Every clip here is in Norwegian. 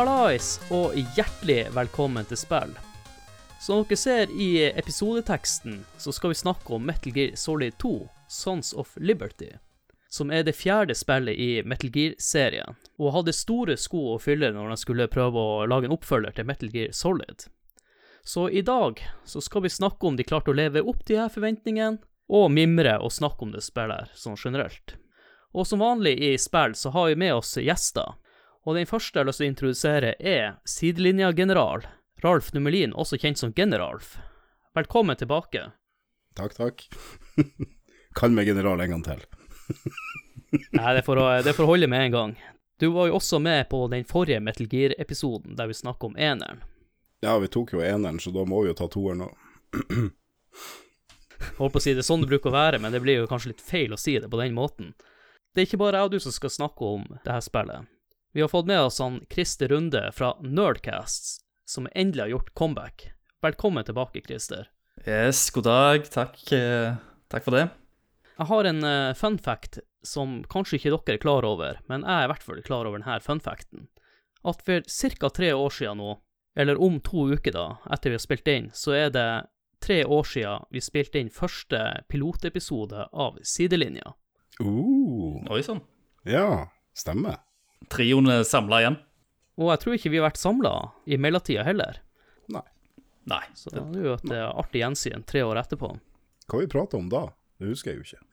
Hallais, og hjertelig velkommen til spill. Som dere ser i episodeteksten, så skal vi snakke om Metal Gear Solid 2, Sons of Liberty, som er det fjerde spillet i Metal Gear-serien, og hadde store sko å fylle når de skulle prøve å lage en oppfølger til Metal Gear Solid. Så i dag så skal vi snakke om de klarte å leve opp til de her forventningene, og mimre og snakke om det spillet her, sånn generelt. Og som vanlig i spill så har vi med oss gjester. Og den første jeg har lyst til å introdusere, er sidelinjegeneral Ralf Numelin, også kjent som Generalf. Velkommen tilbake. Takk, takk. Kall meg general en gang til. Nei, det får, det får holde med en gang. Du var jo også med på den forrige Metal Gear-episoden der vi snakket om eneren. Ja, vi tok jo eneren, så da må vi jo ta toeren nå. Holdt på å si det er sånn det bruker å være, men det blir jo kanskje litt feil å si det på den måten. Det er ikke bare jeg og du som skal snakke om det her spillet. Vi har fått med oss han Christer Runde fra Nerdcasts, som endelig har gjort comeback. Velkommen tilbake, Christer. Yes, god dag. Takk, eh, takk for det. Jeg har en uh, fun fact som kanskje ikke dere er klar over, men jeg er i hvert fall klar over denne fun facten. At for ca. tre år siden nå, eller om to uker da, etter vi har spilt inn, så er det tre år siden vi spilte inn første pilotepisode av Sidelinja. Uh, Oi sann. ja, stemmer. Trioen er samla igjen. Og jeg tror ikke vi har vært samla i mellomtida heller, Nei. Nei. så det er jo et Nei. artig gjensyn tre år etterpå. Hva vi prata om da? Det husker jeg jo ikke.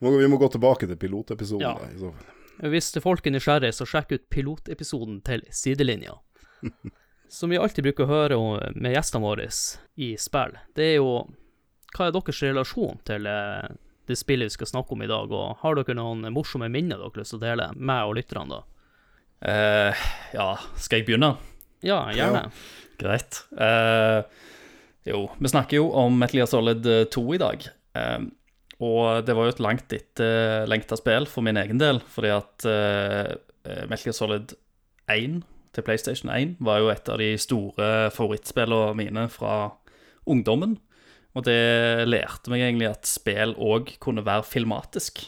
Må, vi må gå tilbake til pilotepisoden. Ja. da, i så fall. Hvis folk er nysgjerrige, så sjekk ut pilotepisoden til Sidelinja. Som vi alltid bruker å høre om med gjestene våre i spill, det er jo hva er deres relasjon til eh, det spillet vi skal snakke om i dag, og har dere noen morsomme minner dere har lyst til å dele, meg og lytterne, da? Uh, ja, skal jeg begynne? Ja, gjerne. Greit. Uh, jo, vi snakker jo om Metal Gear Solid 2 i dag. Eh, og det var jo et langt etterlengta spill for min egen del, fordi at eh, Metal Gear Solid 1 til PlayStation 1 var jo et av de store favorittspillene mine fra ungdommen. Og det lærte meg egentlig at spill òg kunne være filmatisk,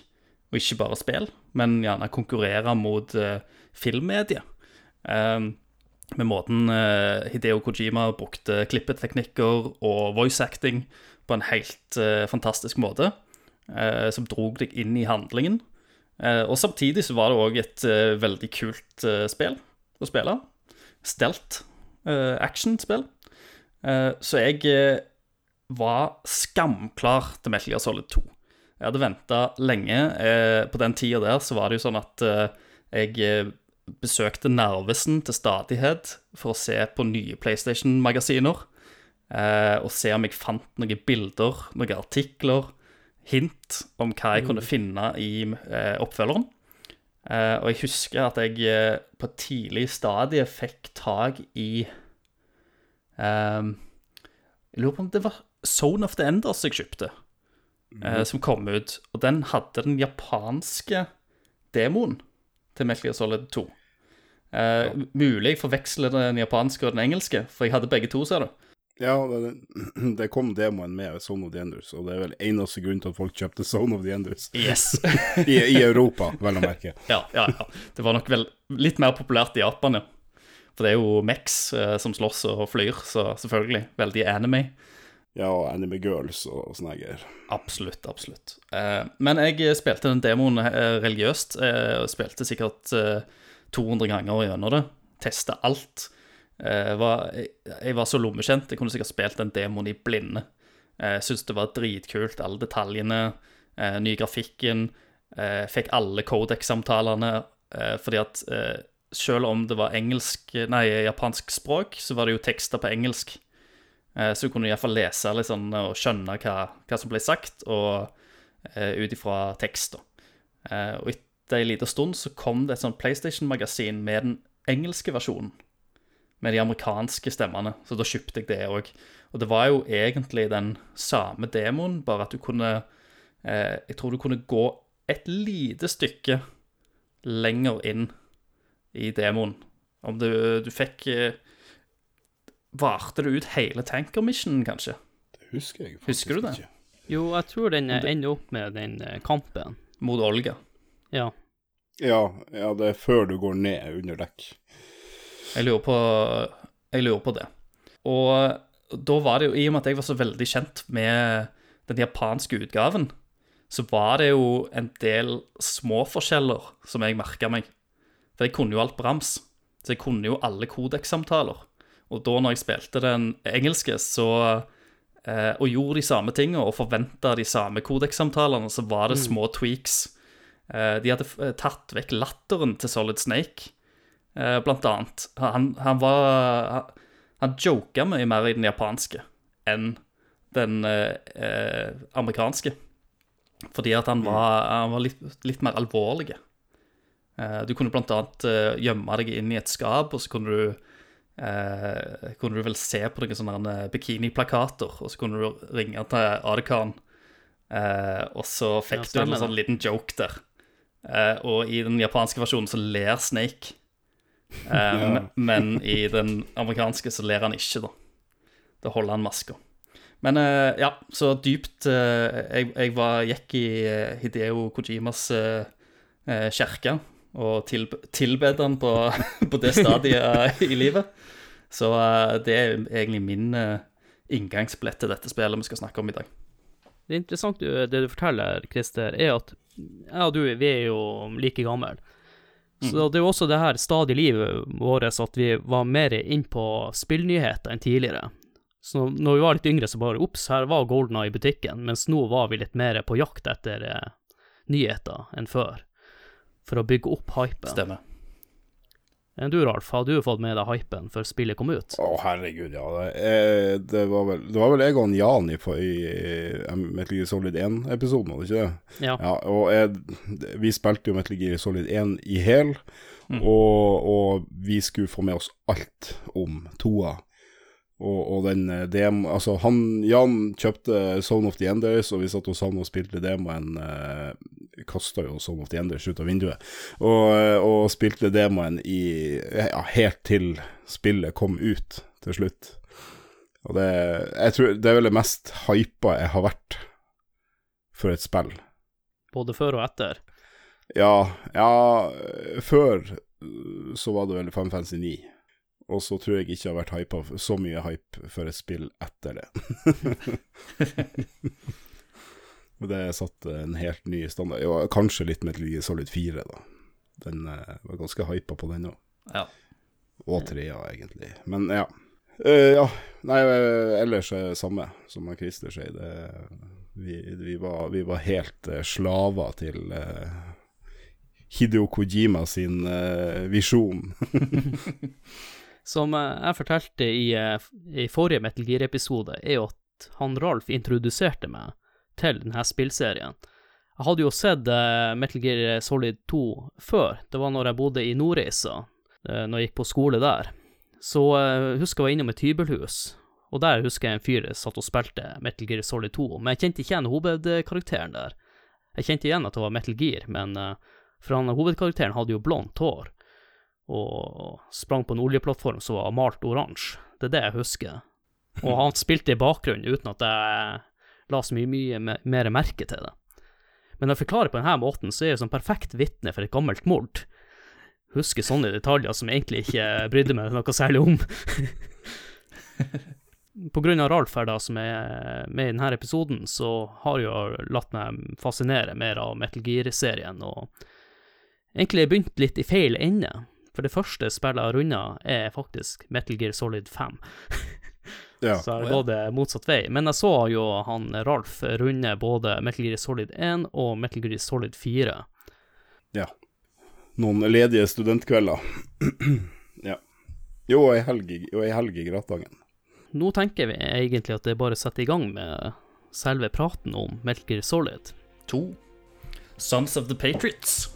og ikke bare spill, men gjerne konkurrere mot uh, filmmediet. Um, med måten uh, Hideo Kojima brukte klippeteknikker og voice acting på en helt uh, fantastisk måte, eh, som drog deg inn i handlingen. Eh, og samtidig så var det òg et eh, veldig kult eh, spill å spille. Stelt eh, actionspill. Eh, så jeg eh, var skamklar til Metal Gear Solid 2. Jeg hadde venta lenge. Eh, på den tida der så var det jo sånn at eh, jeg eh, besøkte Narvesen til stadighet for å se på nye PlayStation-magasiner. Eh, og se om jeg fant noen bilder, noen artikler, hint om hva jeg kunne finne i oppfølgeren. Og jeg husker at jeg på et tidlig stadie fikk tak i Jeg lurer på om det var Zone of the Enders jeg kjøpte, eh, som kom ut. Og den hadde den japanske demoen til Metal Gear Solid 2. Eh, Mulig jeg forveksler den japanske og den engelske, for jeg hadde begge to, ser du. Ja, det, det kom demoen med Zone of the Enders, og det er vel eneste grunn til at folk kjøpte Zone of the Enders. Yes. I, I Europa, vel å merke. ja, ja, ja. Det var nok vel litt mer populært i Japan, ja. For det er jo Mex eh, som slåss og flyr, så selvfølgelig. Veldig anime. Ja, og Anime Girls og sånne greier. Absolutt, absolutt. Eh, men jeg spilte den demoen eh, religiøst. Eh, spilte sikkert eh, 200 ganger gjennom det. Testa alt. Eh, var, jeg, var så lommekjent. Jeg kunne sikkert spilt den demoen i blinde. Eh, Syntes det var dritkult, alle detaljene, eh, ny grafikken. Eh, fikk alle Codex-samtalene. Eh, fordi at eh, selv om det var engelsk, nei, japansk språk, så var det jo tekster på engelsk. Eh, Så du kunne iallfall lese litt sånn, og skjønne hva, hva som ble sagt, og uh, ut ifra tekst. Eh, og etter en liten stund så kom det et sånt PlayStation-magasin med den engelske versjonen. Med de amerikanske stemmene, så da kjøpte jeg det òg. Og det var jo egentlig den samme demoen, bare at du kunne uh, Jeg tror du kunne gå et lite stykke lenger inn i demoen. Om du, du fikk eh, Varte det ut hele Tanker Mission, kanskje? Det husker jeg faktisk Husker du det? ikke. Jo, jeg tror den ender opp med den eh, kampen. Mot Olga. Ja. Ja, ja, det er før du går ned under dekk. Jeg lurer på, jeg lurer på det. Og da var det jo, i og med at jeg var så veldig kjent med den japanske utgaven, så var det jo en del småforskjeller som jeg merka meg. For jeg kunne jo alt brams, så jeg kunne jo alle kodekssamtaler. Og da når jeg spilte den engelske, så eh, og gjorde de samme tingene og forventa de samme kodekssamtalene, så var det små tweaks. Eh, de hadde tatt vekk latteren til Solid Snake, eh, blant annet. Han, han var Han, han joka mye mer i den japanske enn den eh, eh, amerikanske. Fordi at han var, han var litt, litt mer alvorlig. Eh, du kunne blant annet eh, gjemme deg inn i et skap, og så kunne du eh, kunne du vel se på noen sånne eh, bikiniplakater, og så kunne du ringe til Adekan, Eh, og så fikk Ja, du en sånn liten joke der. Eh, og i den japanske versjonen så ler Snake. Eh, men, men i den amerikanske så ler han ikke, da. Da holder han maska. Men eh, ja, så dypt eh, jeg, jeg var, gikk i Hideo Kojimas kirke og tilb tilbed han på, på det stadiet i livet. Så eh, det er egentlig min eh, inngangsbillett til dette spillet vi skal snakke om i dag. Det interessante det du forteller, Christer, er at jeg og du, vi er jo like gamle. Så det er jo også det her stadig livet vårt at vi var mer inn på spillnyheter enn tidligere. Så når vi var litt yngre, så bare ops, her var Golden Eye i butikken, mens nå var vi litt mer på jakt etter eh, nyheter enn før, for å bygge opp hypen. Stemmer. Enn du, Ralf, har du fått med deg hypen før spillet kom ut? Å, herregud, ja. Det, eh, det, var vel, det var vel jeg og Jan i, i eh, Metal Gear Solid 1-episoden, var det ikke det? Ja. Ja, og jeg, vi spilte jo Metal Gear Solid 1 i hel, og, og vi skulle få med oss alt om toa. Og, og den eh, DM, altså han, Jan kjøpte Zone of the Enders, og vi satt hos han og spilte demoen. Eh, Kasta jo Zone of the Enders ut av vinduet. Og, eh, og spilte demoen i ja, helt til spillet kom ut til slutt. Og det, jeg tror, det er vel det mest hypa jeg har vært for et spill. Både før og etter. Ja, ja Før så var det vel Final Fantasy 9. Og så tror jeg ikke jeg har vært hypa så mye hype for et spill etter det. Det satt en helt ny standard. Jo, kanskje litt Metal Gear Solid 4, da. Den eh, var ganske hypa på den òg. Ja. Og trea, egentlig. Men ja. Uh, ja. Nei, eh, ellers er det samme som Christer sier. Det, vi, vi, var, vi var helt uh, slaver til uh, Hideo Kojima sin eh, visjon. Som eh, jeg fortalte i, eh, i forrige Metal Gear-episode, er jo at han Ralf introduserte meg til denne spillserien. Jeg hadde jo sett eh, Metal Gear Solid 2 før. Det var når jeg bodde i Nordreisa, når jeg gikk på skole der. Så jeg husker jeg var innom et hybelhus, og der husker jeg en fyr satt og spilte Metal Gear Solid 2, men jeg kjente ikke igjen hovedkarakteren der. Jeg kjente igjen at det var Metal Gear, men for han hovedkarakteren hadde jo blondt hår og sprang på en oljeplattform som var malt oransje. Det er det jeg husker. Og han spilte i bakgrunnen uten at jeg la så mye, mye mer merke til det. Men når jeg forklarer på denne måten, så er jeg som perfekt vitne for et gammelt mord. Husker sånne detaljer som jeg egentlig ikke brydde meg noe særlig om. på grunn av Ralf her da, som er med i denne episoden, så har jeg latt meg fascinere mer av Metal Gear-serien, og egentlig begynt litt i feil ende. For det første spillet jeg har runda, er faktisk Metal Gear Solid 5. Ja. Så har gått det motsatt vei. Men jeg så jo han Ralf runde både Metal Gear Solid 1 og Metal Gear Solid 4. Ja. Noen ledige studentkvelder. ja. Jo, ei helg, helg i Gratangen. Nå tenker vi egentlig at det er bare å sette i gang med selve praten om Metal Gear Solid. To. Sons of the Patriots.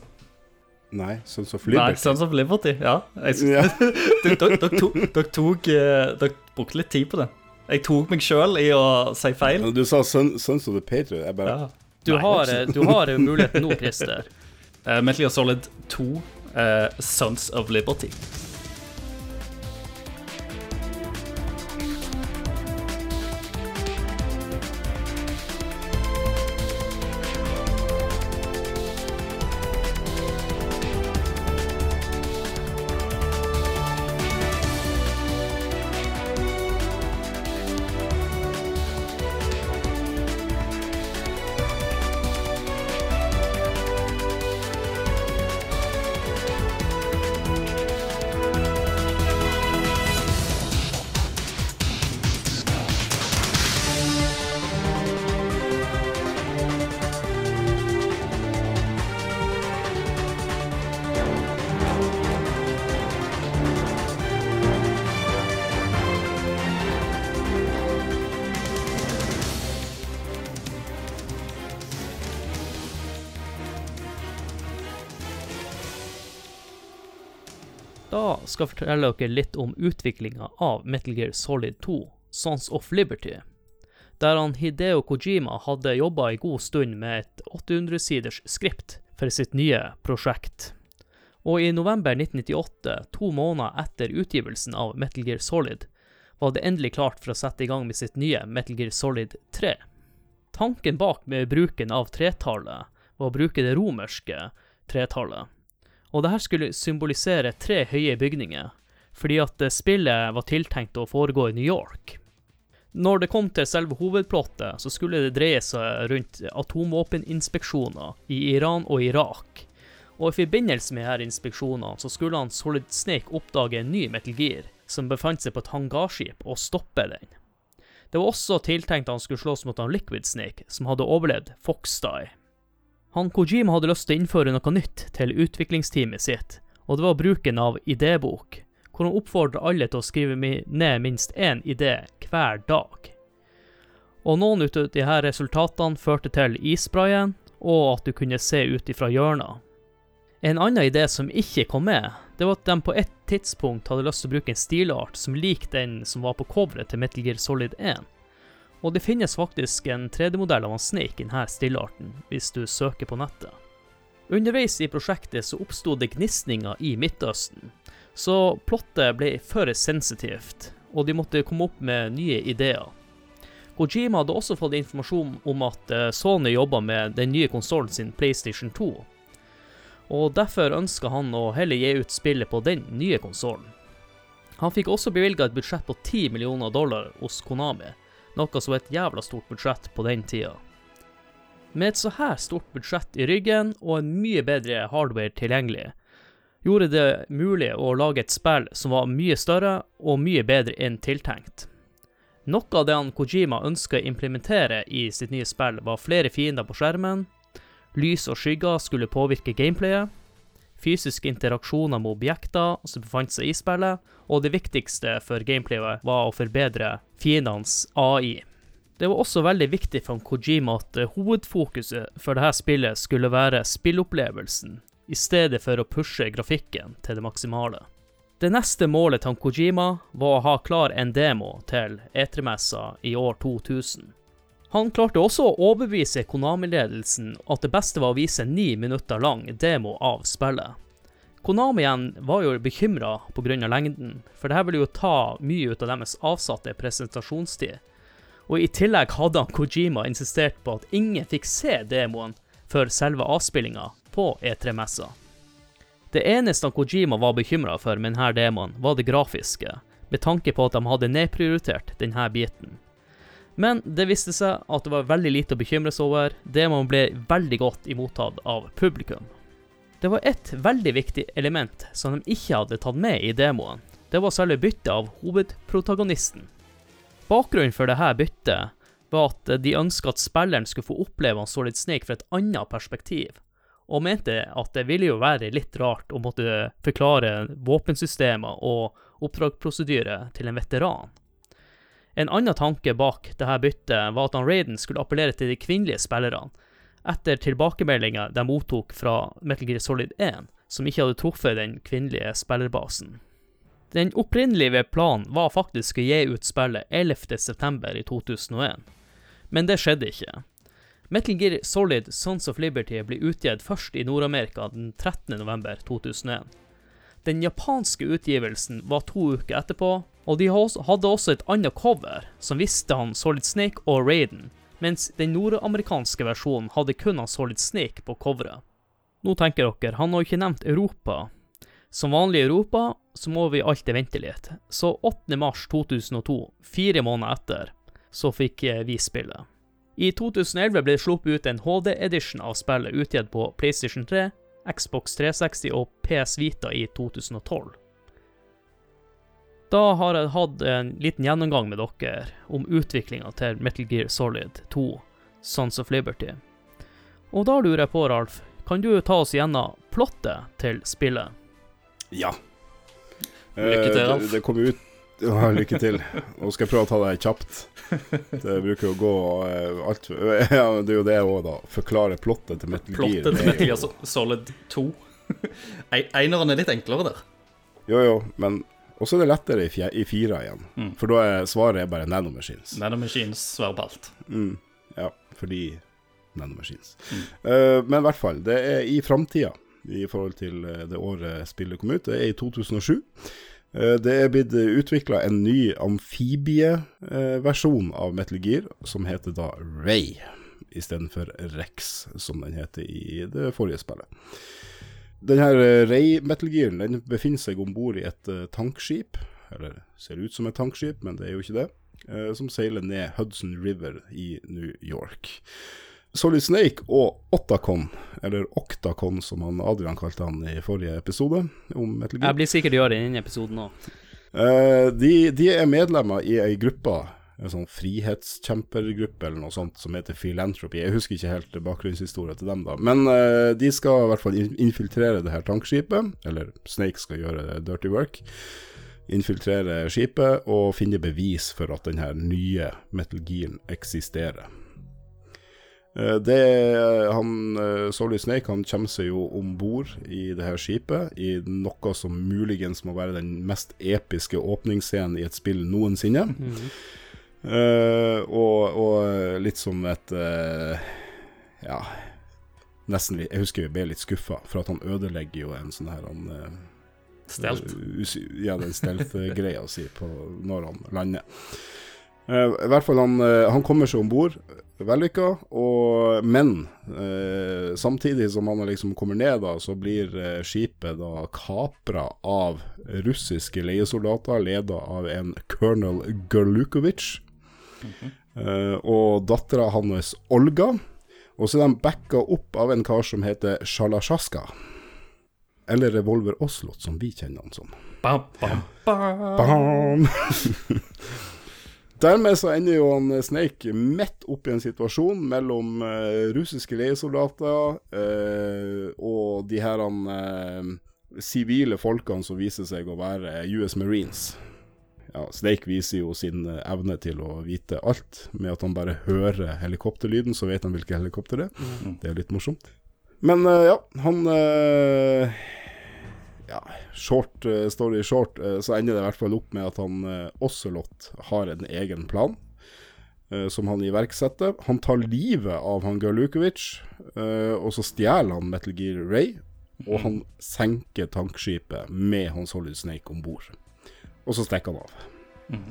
Nei, Sons of Liberty. Nei, Sons of Liberty, ja. Ja. dere, tok, dere, eh, dere brukte litt tid på det. Jeg tok meg sjøl i å si feil. Du sa Son, Sons of the Patriot. Jeg bare Ja. Du, Nei, har, er du har muligheten nå, Christer. Uh, Metal Gear Solid 2, uh, Sons of Liberty. Skal fortelle dere litt om utviklinga av Metal Gear Solid 2, Sons of Liberty, der han Hideo Kojima hadde jobba en god stund med et 800-siders skript for sitt nye prosjekt. Og i november 1998, to måneder etter utgivelsen av Metal Gear Solid, var det endelig klart for å sette i gang med sitt nye Metal Gear Solid 3. Tanken bak med bruken av tretallet var å bruke det romerske tretallet. Og det her skulle symbolisere tre høye bygninger, fordi at spillet var tiltenkt å foregå i New York. Når det kom til selve hovedplottet, så skulle det dreie seg rundt atomvåpeninspeksjoner i Iran og Irak. Og i forbindelse med disse inspeksjonene så skulle han Solid Snake oppdage en ny Metal Gear som befant seg på et hangarskip, og stoppe den. Det var også tiltenkt at han skulle slåss mot han Liquid Snake, som hadde overlevd Foxdie. Han Kojima hadde lyst til å innføre noe nytt til utviklingsteamet sitt, og det var bruken av idébok, hvor han oppfordret alle til å skrive ned minst én idé hver dag. Og noen av disse resultatene førte til issprayen, og at du kunne se ut ifra hjørner. En annen idé som ikke kom med, det var at de på et tidspunkt hadde lyst til å bruke en stilart som lik den som var på coveret til Metal Gear Solid 1. Og det finnes faktisk en 3D-modell av en Snake i denne stillarten, hvis du søker på nettet. Underveis i prosjektet så oppsto det gnisninger i Midtøsten, så plottet ble for sensitivt, og de måtte komme opp med nye ideer. Kojima hadde også fått informasjon om at eh, Sony jobba med den nye konsollen sin PlayStation 2, og derfor ønska han å heller gi ut spillet på den nye konsollen. Han fikk også bevilga et budsjett på 10 millioner dollar hos Konami, noe som var et jævla stort budsjett på den tida. Med et så her stort budsjett i ryggen og en mye bedre hardware tilgjengelig, gjorde det mulig å lage et spill som var mye større og mye bedre enn tiltenkt. Noe av det han Kojima ønska å implementere i sitt nye spill, var flere fiender på skjermen, lys og skygger skulle påvirke gameplayet, fysiske interaksjoner med objekter som befant seg i spillet, og det viktigste for gameplayet var å forbedre fiendenes AI. Det var også veldig viktig for Kojima at hovedfokuset for dette spillet skulle være spillopplevelsen, i stedet for å pushe grafikken til det maksimale. Det neste målet til Kojima var å ha klar en demo til E3-messa i år 2000. Han klarte også å overbevise Konami-ledelsen at det beste var å vise en ni minutter lang demo av spillet. Konami igjen var jo bekymra pga. lengden, for dette ville jo ta mye ut av deres avsatte presentasjonstid. Og i tillegg hadde han Kojima insistert på at ingen fikk se demoen før selve avspillinga på E3-messa. Det eneste Kojima var bekymra for med denne demoen, var det grafiske, med tanke på at de hadde nedprioritert denne biten. Men det viste seg at det var veldig lite å bekymre seg over. Demoen ble veldig godt imottatt av publikum. Det var ett veldig viktig element som de ikke hadde tatt med i demoen. Det var selve byttet av hovedprotagonisten. Bakgrunnen for dette byttet var at de ønska at spilleren skulle få oppleve Solid Snake fra et annet perspektiv, og mente at det ville jo være litt rart å måtte forklare våpensystemer og oppdragsprosedyre til en veteran. En annen tanke bak dette byttet var at han Raiden skulle appellere til de kvinnelige spillerne, etter tilbakemeldinger de mottok fra Metal Gear Solid 1, som ikke hadde truffet den kvinnelige spillerbasen. Den opprinnelige planen var faktisk å gi ut spillet 11.9. i 2001, men det skjedde ikke. Metal Gear Solid Sons of Liberty ble utgitt først i Nord-Amerika den 13.11.2001. Den japanske utgivelsen var to uker etterpå, og de hadde også et annet cover som visste han Solid Snake og Raiden, mens den nordamerikanske versjonen hadde kun han Solid Snake på coveret. Nå tenker dere, han har jo ikke nevnt Europa. Som vanlig i Europa så må vi alltid vente litt, så 8. mars 2002, fire måneder etter, så fikk vi spillet. I 2011 ble det sluppet ut en HD-edition av spillet utgitt på PlayStation 3, Xbox 360 og PS Vita i 2012. Da har jeg hatt en liten gjennomgang med dere om utviklinga til Metal Gear Solid 2, Sons of Liberty. Og da lurer jeg på, Ralf, kan du ta oss gjennom plottet til spillet? Ja. Lykke til, eh, Ralf. Det, det kom ut ja, Lykke til. Nå skal jeg prøve å ta det kjapt. Det bruker å gå eh, alt Ja, det er jo det òg, da. Forklare plottet til Metal Gear. Plottet til Metal Gear Solid 2. Ei- Eineren er litt enklere der. Jo, jo, men også er det lettere i, i fire igjen. Mm. For da er svaret er bare nanomachines. Nanomachines svarer på alt. Mm, ja, fordi nanomachines. Mm. Uh, men i hvert fall, det er i framtida i forhold til eh, det året spillet kom ut. Det er i 2007. Eh, det er blitt utvikla en ny amfibieversjon av Metal Gear, som heter da Ray, istedenfor Rex, som den heter i det forrige spillet. Denne Ray Metal Gearen den befinner seg om bord i et uh, tankskip, eller ser ut som et tankskip, men det er jo ikke det, uh, som seiler ned Hudson River i New York. Solid Snake og Ottacon, eller Octacon som han Adrian kalte han i forrige episode om Metal Gear. Jeg blir sikkert gjøre det i denne episoden òg. Uh, de, de er medlemmer i ei gruppe, en sånn frihetskjempergruppe eller noe sånt, som heter Philanthropy. Jeg husker ikke helt bakgrunnshistorien til dem, da. Men uh, de skal i hvert fall infiltrere det her tankskipet, eller Snake skal gjøre dirty work. Infiltrere skipet og finne bevis for at den her nye Metal eksisterer. Eh, Det, han, Solly Snake han kommer seg jo om bord i det her skipet, i noe som muligens må være den mest episke åpningsscenen i et spill noensinne. Eh, og, og litt som et uh, Ja, nesten Jeg husker vi ble litt skuffa, for at han ødelegger jo en sånn her han, uh, Stelt. Ja, den stelt-greia si på når han lander. I hvert fall, han, han kommer seg om bord, vellykka, og men eh, samtidig som han liksom kommer ned, da, så blir skipet da kapra av russiske leiesoldater, leda av en colonel Gerlukovic, eh, og dattera hans Olga. Og så er de backa opp av en kar som heter Shalashaska. Eller Revolver Oslot, som vi kjenner han som. Bam, bam, bam. Bam! Dermed så ender jo han eh, Snake midt oppi en situasjon mellom uh, russiske leiesoldater uh, og de her sivile uh, folkene som viser seg å være US Marines. Ja, Snake viser jo sin eh, evne til å vite alt, med at han bare hører helikopterlyden, så vet han hvilke helikopter det er. Det er litt morsomt. Men uh, ja, han uh, ja, short uh, story short, så ender det i hvert fall opp med at han uh, Ocelot har en egen plan. som han iverksetter. Han tar livet av han Galukovic, og så stjeler han Metal Gear Ray. Og han senker tankskipet med han Solid Snake om bord. Og så stikker han av. Mm.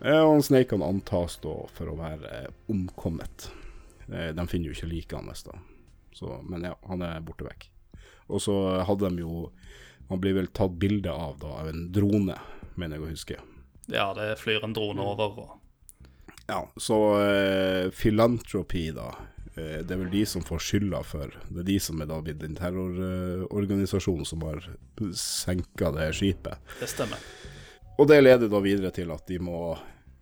og han Snake han antas da for å være eh, omkommet. Eh, de finner jo ikke liket hans, da. Så, men ja, han er borte vekk. Og så hadde de jo Han blir vel tatt bilde av da av en drone, mener jeg å huske. Ja, det flyr en drone over. Og... Ja, så eh, Philanthropy, da. Eh, det er vel de som får skylda for Det er de som er da blitt en terrororganisasjon som har senka det skipet. Det stemmer. Og det leder da videre til at de må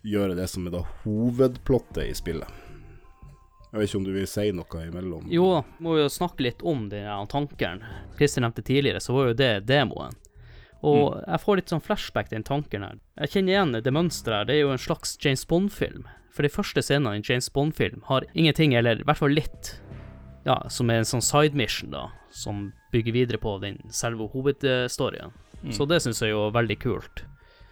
gjøre det som er da hovedplottet i spillet. Jeg vet ikke om du vil si noe imellom? Jo, må jo snakke litt om den tanken. Christer nevnte tidligere, så var jo det demoen. Og jeg får litt sånn flashback til den tanken her. Jeg kjenner igjen det mønsteret her. Det er jo en slags James Bond-film. For de første scenene i en James Bond-film har ingenting, eller i hvert fall litt, ja, som er en sånn side mission, da, som bygger videre på den selve hovedstoryen. Så det syns jeg jo er veldig kult.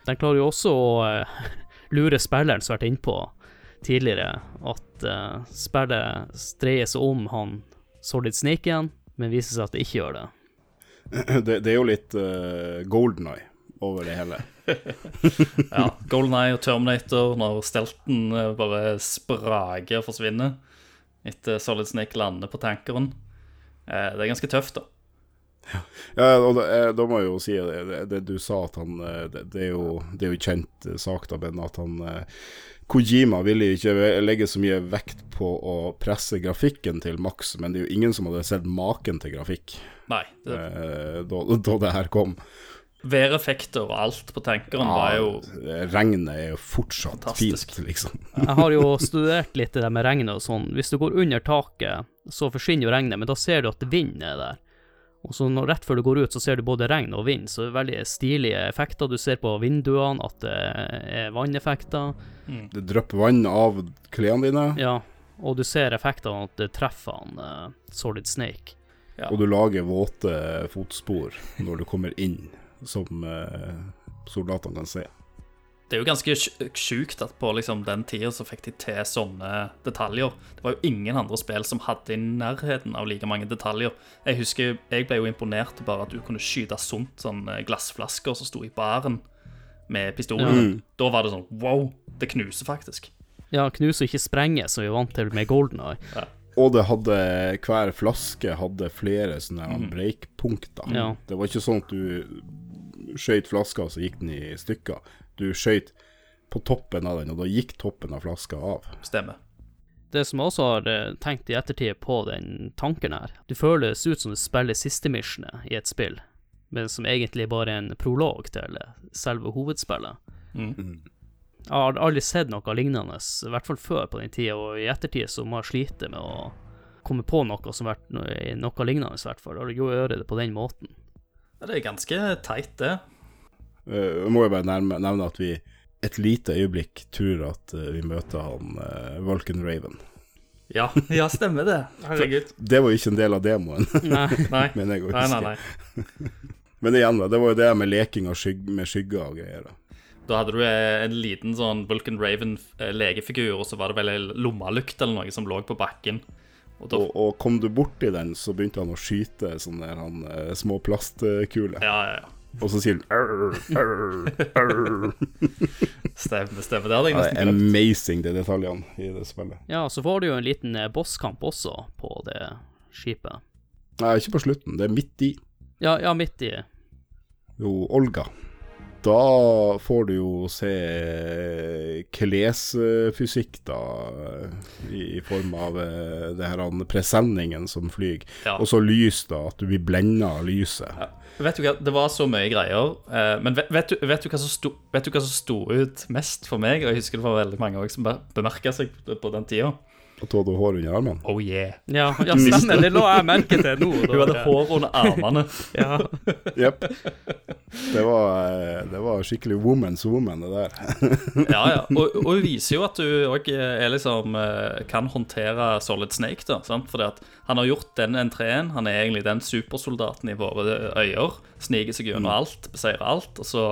Den klarer jo også å eh, lure spilleren, som har vært innpå tidligere, at uh, spillet streier seg om han Solid Snake igjen, men viser seg at det ikke gjør det. det, det er jo litt uh, Golden Eye over det hele. Ja, Golden Eye og Terminator når stelten bare spraker og forsvinner etter Solid Snake lander på tankeren. Uh, Det er ganske tøft, da. Ja, og da, eh, da må jeg jo si det, det, det du sa, at han eh, Det, det, er, jo, det er jo kjent eh, sak, da, Ben, at han Kojima ville ikke legge så mye vekt på å presse grafikken til maks, men det er jo ingen som hadde sett maken til grafikk Nei. Det, da, da det her kom. Væreffekter og alt på tankeren var jo regnet er jo fortsatt Fantastisk. fint, liksom. Jeg har jo studert litt det med regnet og sånn. Hvis du går under taket, så forsvinner jo regnet, men da ser du at vinden er der. Og så når, rett før du går ut, så ser du både regn og vind, så det er veldig stilige effekter. Du ser på vinduene at det er vanneffekter. Det drypper vann av klærne dine, Ja, og du ser effektene at det treffer han uh, Solid Snake. Ja. og du lager våte fotspor når du kommer inn som uh, soldatene kan se. Det er jo ganske sj- sjukt at på liksom den tida så fikk de til sånne detaljer. Det var jo ingen andre spill som hadde i nærheten av like mange detaljer. Jeg husker, jeg ble jo imponert bare at du kunne skyte sunt sånne glassflasker som sto i baren med pistolen. Da var det sånn wow, det knuser faktisk. Ja, knuser ikke sprenger, som vi er vant til med Golden Eye. Og det hadde, hver flaske hadde flere sånne mm. breakpunkter. Ja. Det var ikke sånn at du skjøt flaska, og så gikk den i stykker. Du skøyt på toppen av den, og da gikk toppen av flaska av. Stemmer. Det som jeg også har eh, tenkt i ettertid på den tanken her, det føles ut som du spiller siste missionet i et spill, men som egentlig bare er en prolog til selve hovedspillet. Mm. Jeg har aldri sett noe lignende, i hvert fall før på den tida, og i ettertid så må jeg slite med å komme på noe som vært noe, noe lignende, i hvert fall, og gjøre det på den måten. Ja, det er ganske teit, det. Uh, må jo bare nevne, nevne at vi et lite øyeblikk tror at eh, vi møter han uh, Vulcan Raven. Ja, ja stemmer det. Herregud. Det var jo ikke en del av demoen, Nei, Nei. mener jeg Nei, nei, nei. Men igjen, da, det var jo det med leking av skyg med skygger og greier. da. Da hadde du eh, en liten sånn Vulcan Raven eh, legefigur, og så var det vel ei lommelykt eller noe som lå på bakken. Og da, Og, og kom du borti den, så begynte han å skyte sånne der, han, eh, små plastkuler. ja, ja, ja. Og så sier den arr, arr, arr. Stemmer, stemmer. Det hadde jeg nesten glemt. amazing, de detaljene i det spillet. Ja, så får du jo en liten eh, bosskamp også på det skipet. Nei, ikke på slutten, det er midt i. Ja, ja, midt i Jo, Olga. Da får du jo se klesfysikk, da, i, form av eh, det her presenningen som flyr. Ja. Og så lys, da, at du blir blenda av lyset. Vet du hva, Det var så mye greier. eh, men vet, vet, du, vet, du hva som sto, vet du hva som sto ut mest for meg? Og jeg husker det var veldig mange også som bemerka seg på den tida. At du hadde hår under armene. Oh yeah. Ja, ja stemmer, det lå jeg merke til nå. da. Hun hadde hår under armene. Ja, Jepp. Det, var, eh, det var skikkelig woman's woman, det der. Ja, ja. Og, og hun viser jo at hun òg liksom eh, kan håndtere Solid Snake, da. Sant? Fordi at han har gjort den entreen. Han er egentlig den supersoldaten i våre øyer. Sniker seg gjennom alt, beseirer alt. Og så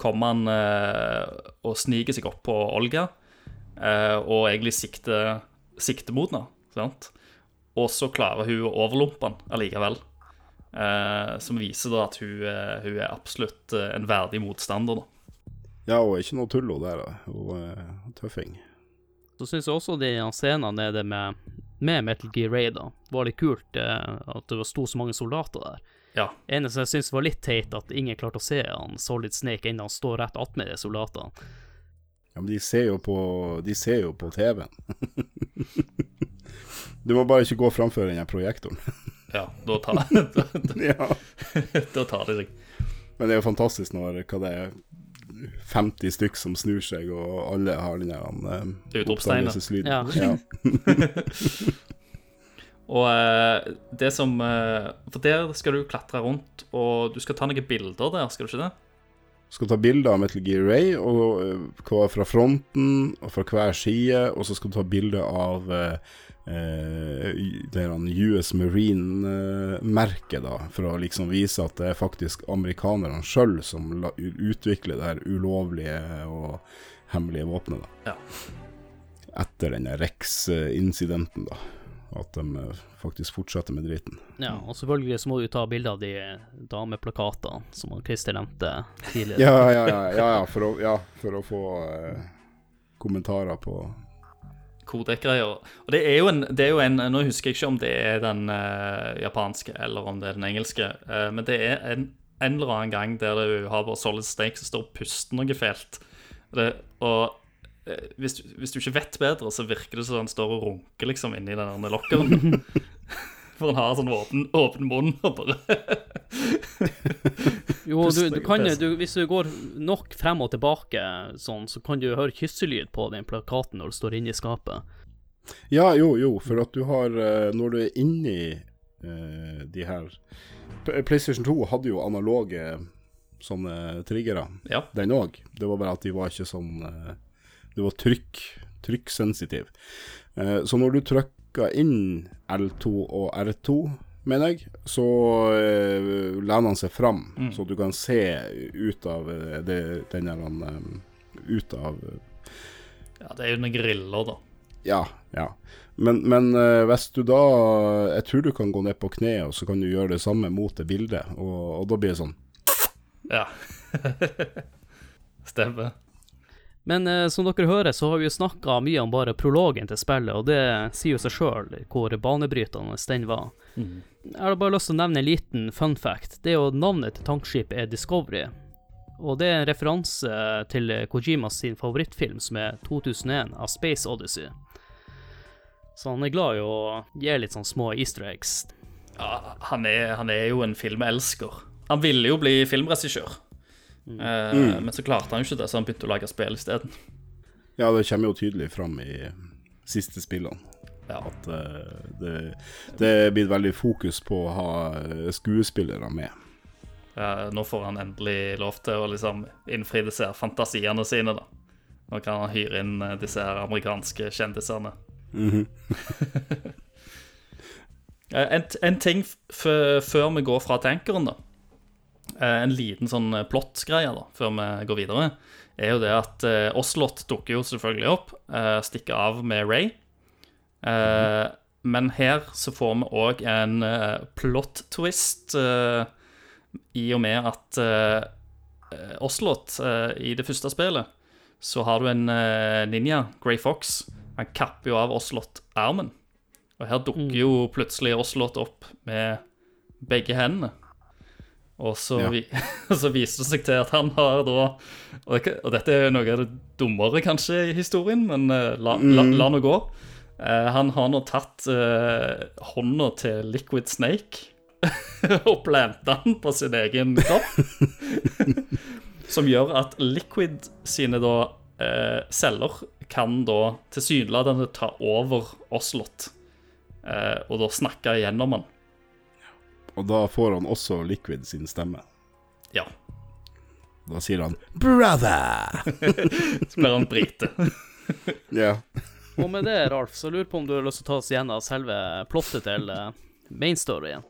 kommer han eh, og sniker seg opp på Olga, eh, og egentlig sikter, sikter mot henne. Sant? Og så klarer hun å overlumpe han allikevel. Eh, som viser da at hun, eh, hun er absolutt eh, en verdig motstander, da. Ja, og ikke noe tullo der, da. Og eh, tøffing. Så syns jeg også de scenene nede med, med Metal Gear Raid da, var litt kult, eh, at det sto så mange soldater der. Ja. Eneste jeg syns var litt teit, at ingen klarte å se han Solid Snake ennå han står rett attmed de soldatene. Ja, men de ser jo på, de ser jo på TV-en. du må bare ikke gå framfor den projektoren. Ja, da tar, da, ja. da tar de seg. Men det er jo fantastisk når hva det er 50 stykk som snur seg, og alle har den der um, oppstandelseslyden. Ja. Ja. Og eh, det som eh, For der skal du klatre rundt, og du skal ta noen bilder der, skal du ikke det? Skal ta bilder av Metal Gear Ray, og uh, hva fra fronten og fra hver side, og så skal du ta bilder av eh, uh, det US Marine-merket, da, for å liksom vise at det er faktisk amerikanerne sjøl som la, utvikler det her ulovlige og hemmelige våpenet. da. Ja. Etter denne Rex-incidenten, da. At de eh, faktisk fortsetter med driten. Ja, og selvfølgelig så må du ta bilde av de dameplakatene som Christer nevnte tidligere. Ja, ja, ja, ja, ja, for, å, ja for å få eh, kommentarer på Kodek-greier. Og det er, jo en, det er jo en Nå husker jeg ikke om det er den eh, japanske eller om det er den engelske, eh, men det er en, en eller annen gang der du har bare Solid stake som står og puster noe fælt. Det, og eh, hvis, du- hvis du ikke vet bedre, så virker det som han står og runker liksom inni den lokkeren. For han har sånn åpen, åpen munn og bare Jo, du, du kan, jo, du, hvis du går nok frem og tilbake sånn, så kan du høre kysselyd på den plakaten når du står inne i skapet. Ja, jo, jo, for at du har eh, Når du er inni uh, de her PlayStation 2 hadde jo analoge sånne triggere, Ja. den òg. Det var bare at de var ikke sånn eh, Det var trykk, trykksensitiv. Eh, så når du trykka inn L2 og R2 mener jeg, så uh, lener han seg fram, Mm. så du kan se ut av eh, det, den der Ut av Ja, det er jo noen griller, da. Ja, ja. Men, men eh, hvis du da Jeg tror du kan gå ned på kne, og så kan du gjøre det samme mot det bildet, og, og da blir det sånn Ja. Stemmer. Men eh, som dere hører, så har vi jo snakka mye om bare prologen til spillet, og det sier jo seg sjøl hvor banebrytende den var. Jeg har bare lyst til å nevne en liten fun fact. Det er jo Navnet til tankskipet er Discovery. Og det er en referanse til Kojimas sin favorittfilm, som er 2001 av Space Odyssey. Så han er glad i å gi litt sånn små easter eggs. Ja, han er, han er jo en filmelsker. Han ville jo bli filmregissør, eh, men så klarte han jo ikke det, så han begynte å lage spill isteden. Ja, det kommer jo tydelig fram i siste spillene. Ja. At uh, det, det blitt veldig fokus på å ha eh, skuespillere med. Ja, nå får han endelig lov til å liksom innfri disse her fantasiene sine, da. Nå kan han hyre inn eh, disse her amerikanske kjendisene. Eh, en, en ting f f- før vi går fra tankeren, da. Eh, En liten sånn eh, plott-greie da, før vi går videre, er jo det at eh, Oslot dukker jo selvfølgelig opp, eh, stikker av med Ray. Eh, Men her så får vi òg en eh, plot-twist, i og med at Oslot i det første spillet så har du en ninja, Grey Fox. Han kapper jo av Oslot armen. Og her dukker jo plutselig Oslot opp med begge hendene. Og så, Ja. vi, så viser det seg til at han har da og, det, og dette er noe av det dummere kanskje i historien, men eh, la, la, la nå gå. Uh, han har nå tatt uh, hånda til Liquid Snake og planta den på sin egen kropp. som gjør at Liquid sine da uh, celler kan da tilsynelatende ta over Oslot. Og da snakke gjennom han. Og da får han også Liquid sin stemme. Ja. Da sier han 'brother'. Så blir han brite. Ja. Og med det, Ralf, så lurer jeg på om du har lyst til å ta oss gjennom selve plottet til uh, mainstoryen.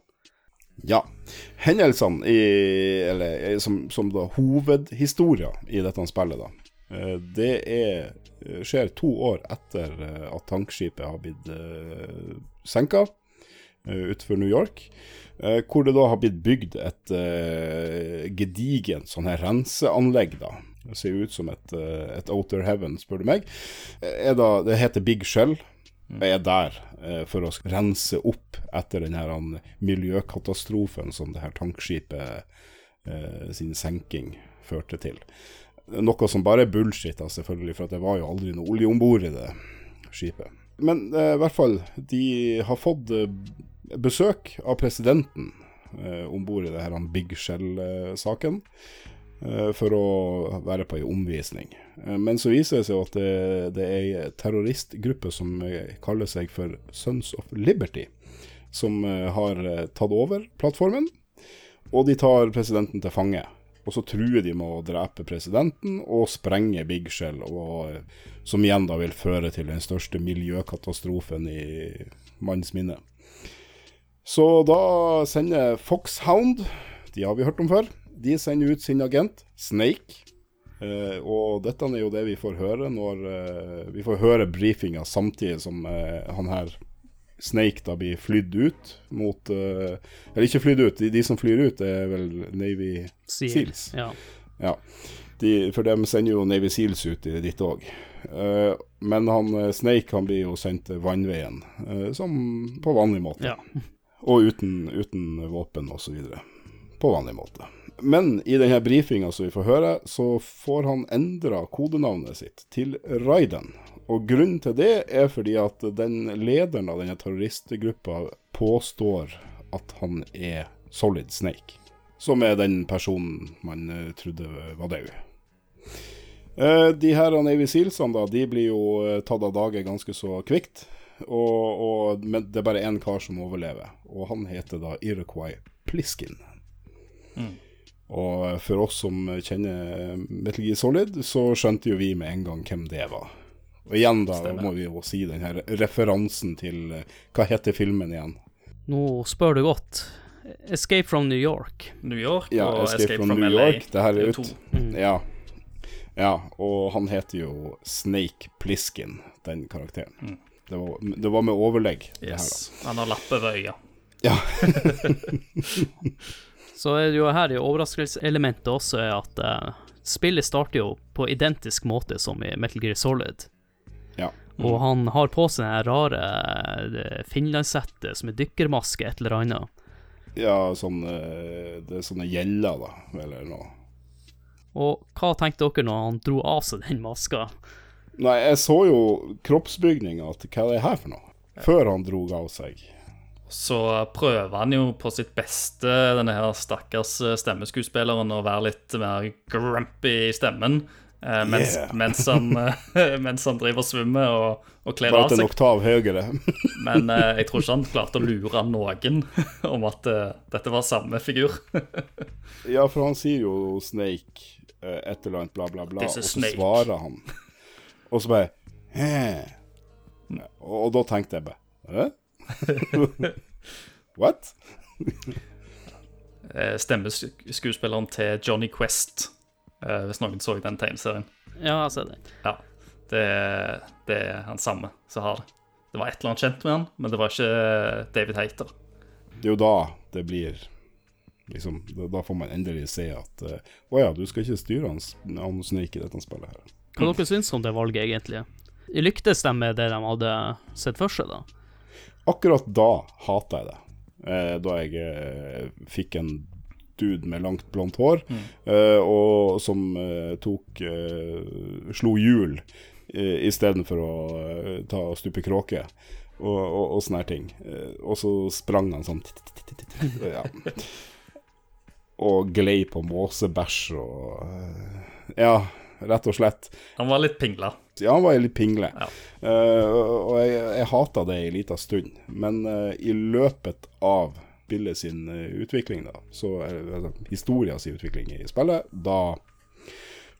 Ja. Hendelsene i Eller eh, som, som da hovedhistoria i dette spillet, da. eh, Det er, eh, skjer to år etter eh, at tankskipet har blitt senka utenfor New York. eh, hvor det da har blitt bygd et uh, gedigent sånn her renseanlegg, da. Det ser ut som et, eh, et Outer Heaven, spør du meg. Da, det heter Big Shell. og er der eh, for å rense opp etter den her miljøkatastrofen som det her tankskipet eh, sin senking førte til. Noe som bare er bullshit, selvfølgelig, for det var jo aldri noe olje om bord i det skipet. Men eh, i hvert fall, de har fått eh, besøk av presidenten eh, om bord i det her Big Shell-saken. eh, For å være på ei omvisning. Eh, Men så viser det seg at det, det er ei terroristgruppe som eh, kaller seg for Sons of Liberty, som har tatt over plattformen. Og de tar presidenten til fange. Og så truer de med å drepe presidenten og sprenge Big Shell, og, som igjen da vil føre til den største miljøkatastrofen i manns minne. Så da sender Foxhound, de har vi hørt om før, de sender ut sin agent, Snake. Eh, og dette er jo det vi får høre når eh, Vi får høre brifinga samtidig som eh, han her Snake da blir flydd ut mot uh, Eller ikke flydd ut, de, de som flyr ut, er vel Navy Seal. Seals. Ja. Ja, de, for de sender jo Navy Seals ut i ditt òg. men han eh, Snake han blir jo sendt vannveien, uh, som på vanlig måte. ja. Og uten, uten våpen osv. På vanlig måte. Men i denne brifinga som vi får høre, så får han endra kodenavnet sitt til Raiden. Og grunnen til det er fordi at den lederen av denne terroristgruppa påstår at han er Solid Snake. Som er den personen man eh, trodde var død. Eh, de her Navy Sealsene da, de blir jo eh, tatt av dage ganske så kvikt. Og, og, men det er bare én kar som overlever, og han heter da Iroquois Pliskin. Og for oss som kjenner Metal Gear Solid, så skjønte jo vi med en gang hvem det var. Og igjen da Stemmer. må vi jo si den her referansen til eh, Hva heter filmen igjen? Nå spør du godt. Escape from New York. New York Ja, og Escape, from, LA. New York. Det her er ut. Mm. Ja. ja. Og han heter jo Snake Pliskin, den karakteren. Mm. Det, var, det var med overlegg, det her, da. Yes. Han har lapper ved øya. Ja. Så er det jo her i overraskelseselementet også er at uh, spillet starter jo på identisk måte som i Metal Gear Solid. Ja. Og han har på seg den rare finlandshettet som er dykkermaske, et eller annet. ja, sånn eh, Det er sånne gjeller, da, eller noe. Og hva tenkte dere når han dro av seg den maska? Nei, jeg så jo kroppsbygninga til hva det er her for noe, før han dro av seg. Så prøver han jo på sitt beste, denne her stakkars eh, stemmeskuespilleren, å være litt mer grumpy i stemmen. Eh, mens, Yeah. mens, han, uh, mens han driver og svømmer og, og kler av seg. Men uh, jeg tror ikke han klarte å lure noen om at dette var samme figur. ja, for han sier jo Snake et eller annet bla, bla, bla, og så Snake. svarer han. Og så bare Hæ? Og, og da tenkte jeg bare Hæ? What? Stemmeskuespilleren til Johnny Quest, hvis noen så den tegneserien. Ja, jeg ser det. Ja, det, det er han samme som har det. Det var et eller annet kjent med han, men det var ikke David Hater. Det er jo da det blir liksom, da, får man endelig se at Å uh, ja, du skal ikke styre han, han Snake i dette spillet her. Hva dere syns om det valget, egentlig? Lyktes de med det de hadde sett for seg, da? Akkurat da hata jeg det. Eh, da jeg eh, fikk en dude med langt blondt hår, eh, og som uh, tok uh, slo hjul uh, istedenfor å ta og stupe kråke. Og, og, og sånne ting. Og så sprang han sånn ja. Og glei på måsebæsj og Ja, rett og slett. Han var litt pingla. Ja, han var litt pingle. Ja. Uh, og jeg, jeg hata det ei liten stund. Men uh, i løpet av spillet sin eh, utvikling, da, så altså, historia sin utvikling i spillet, da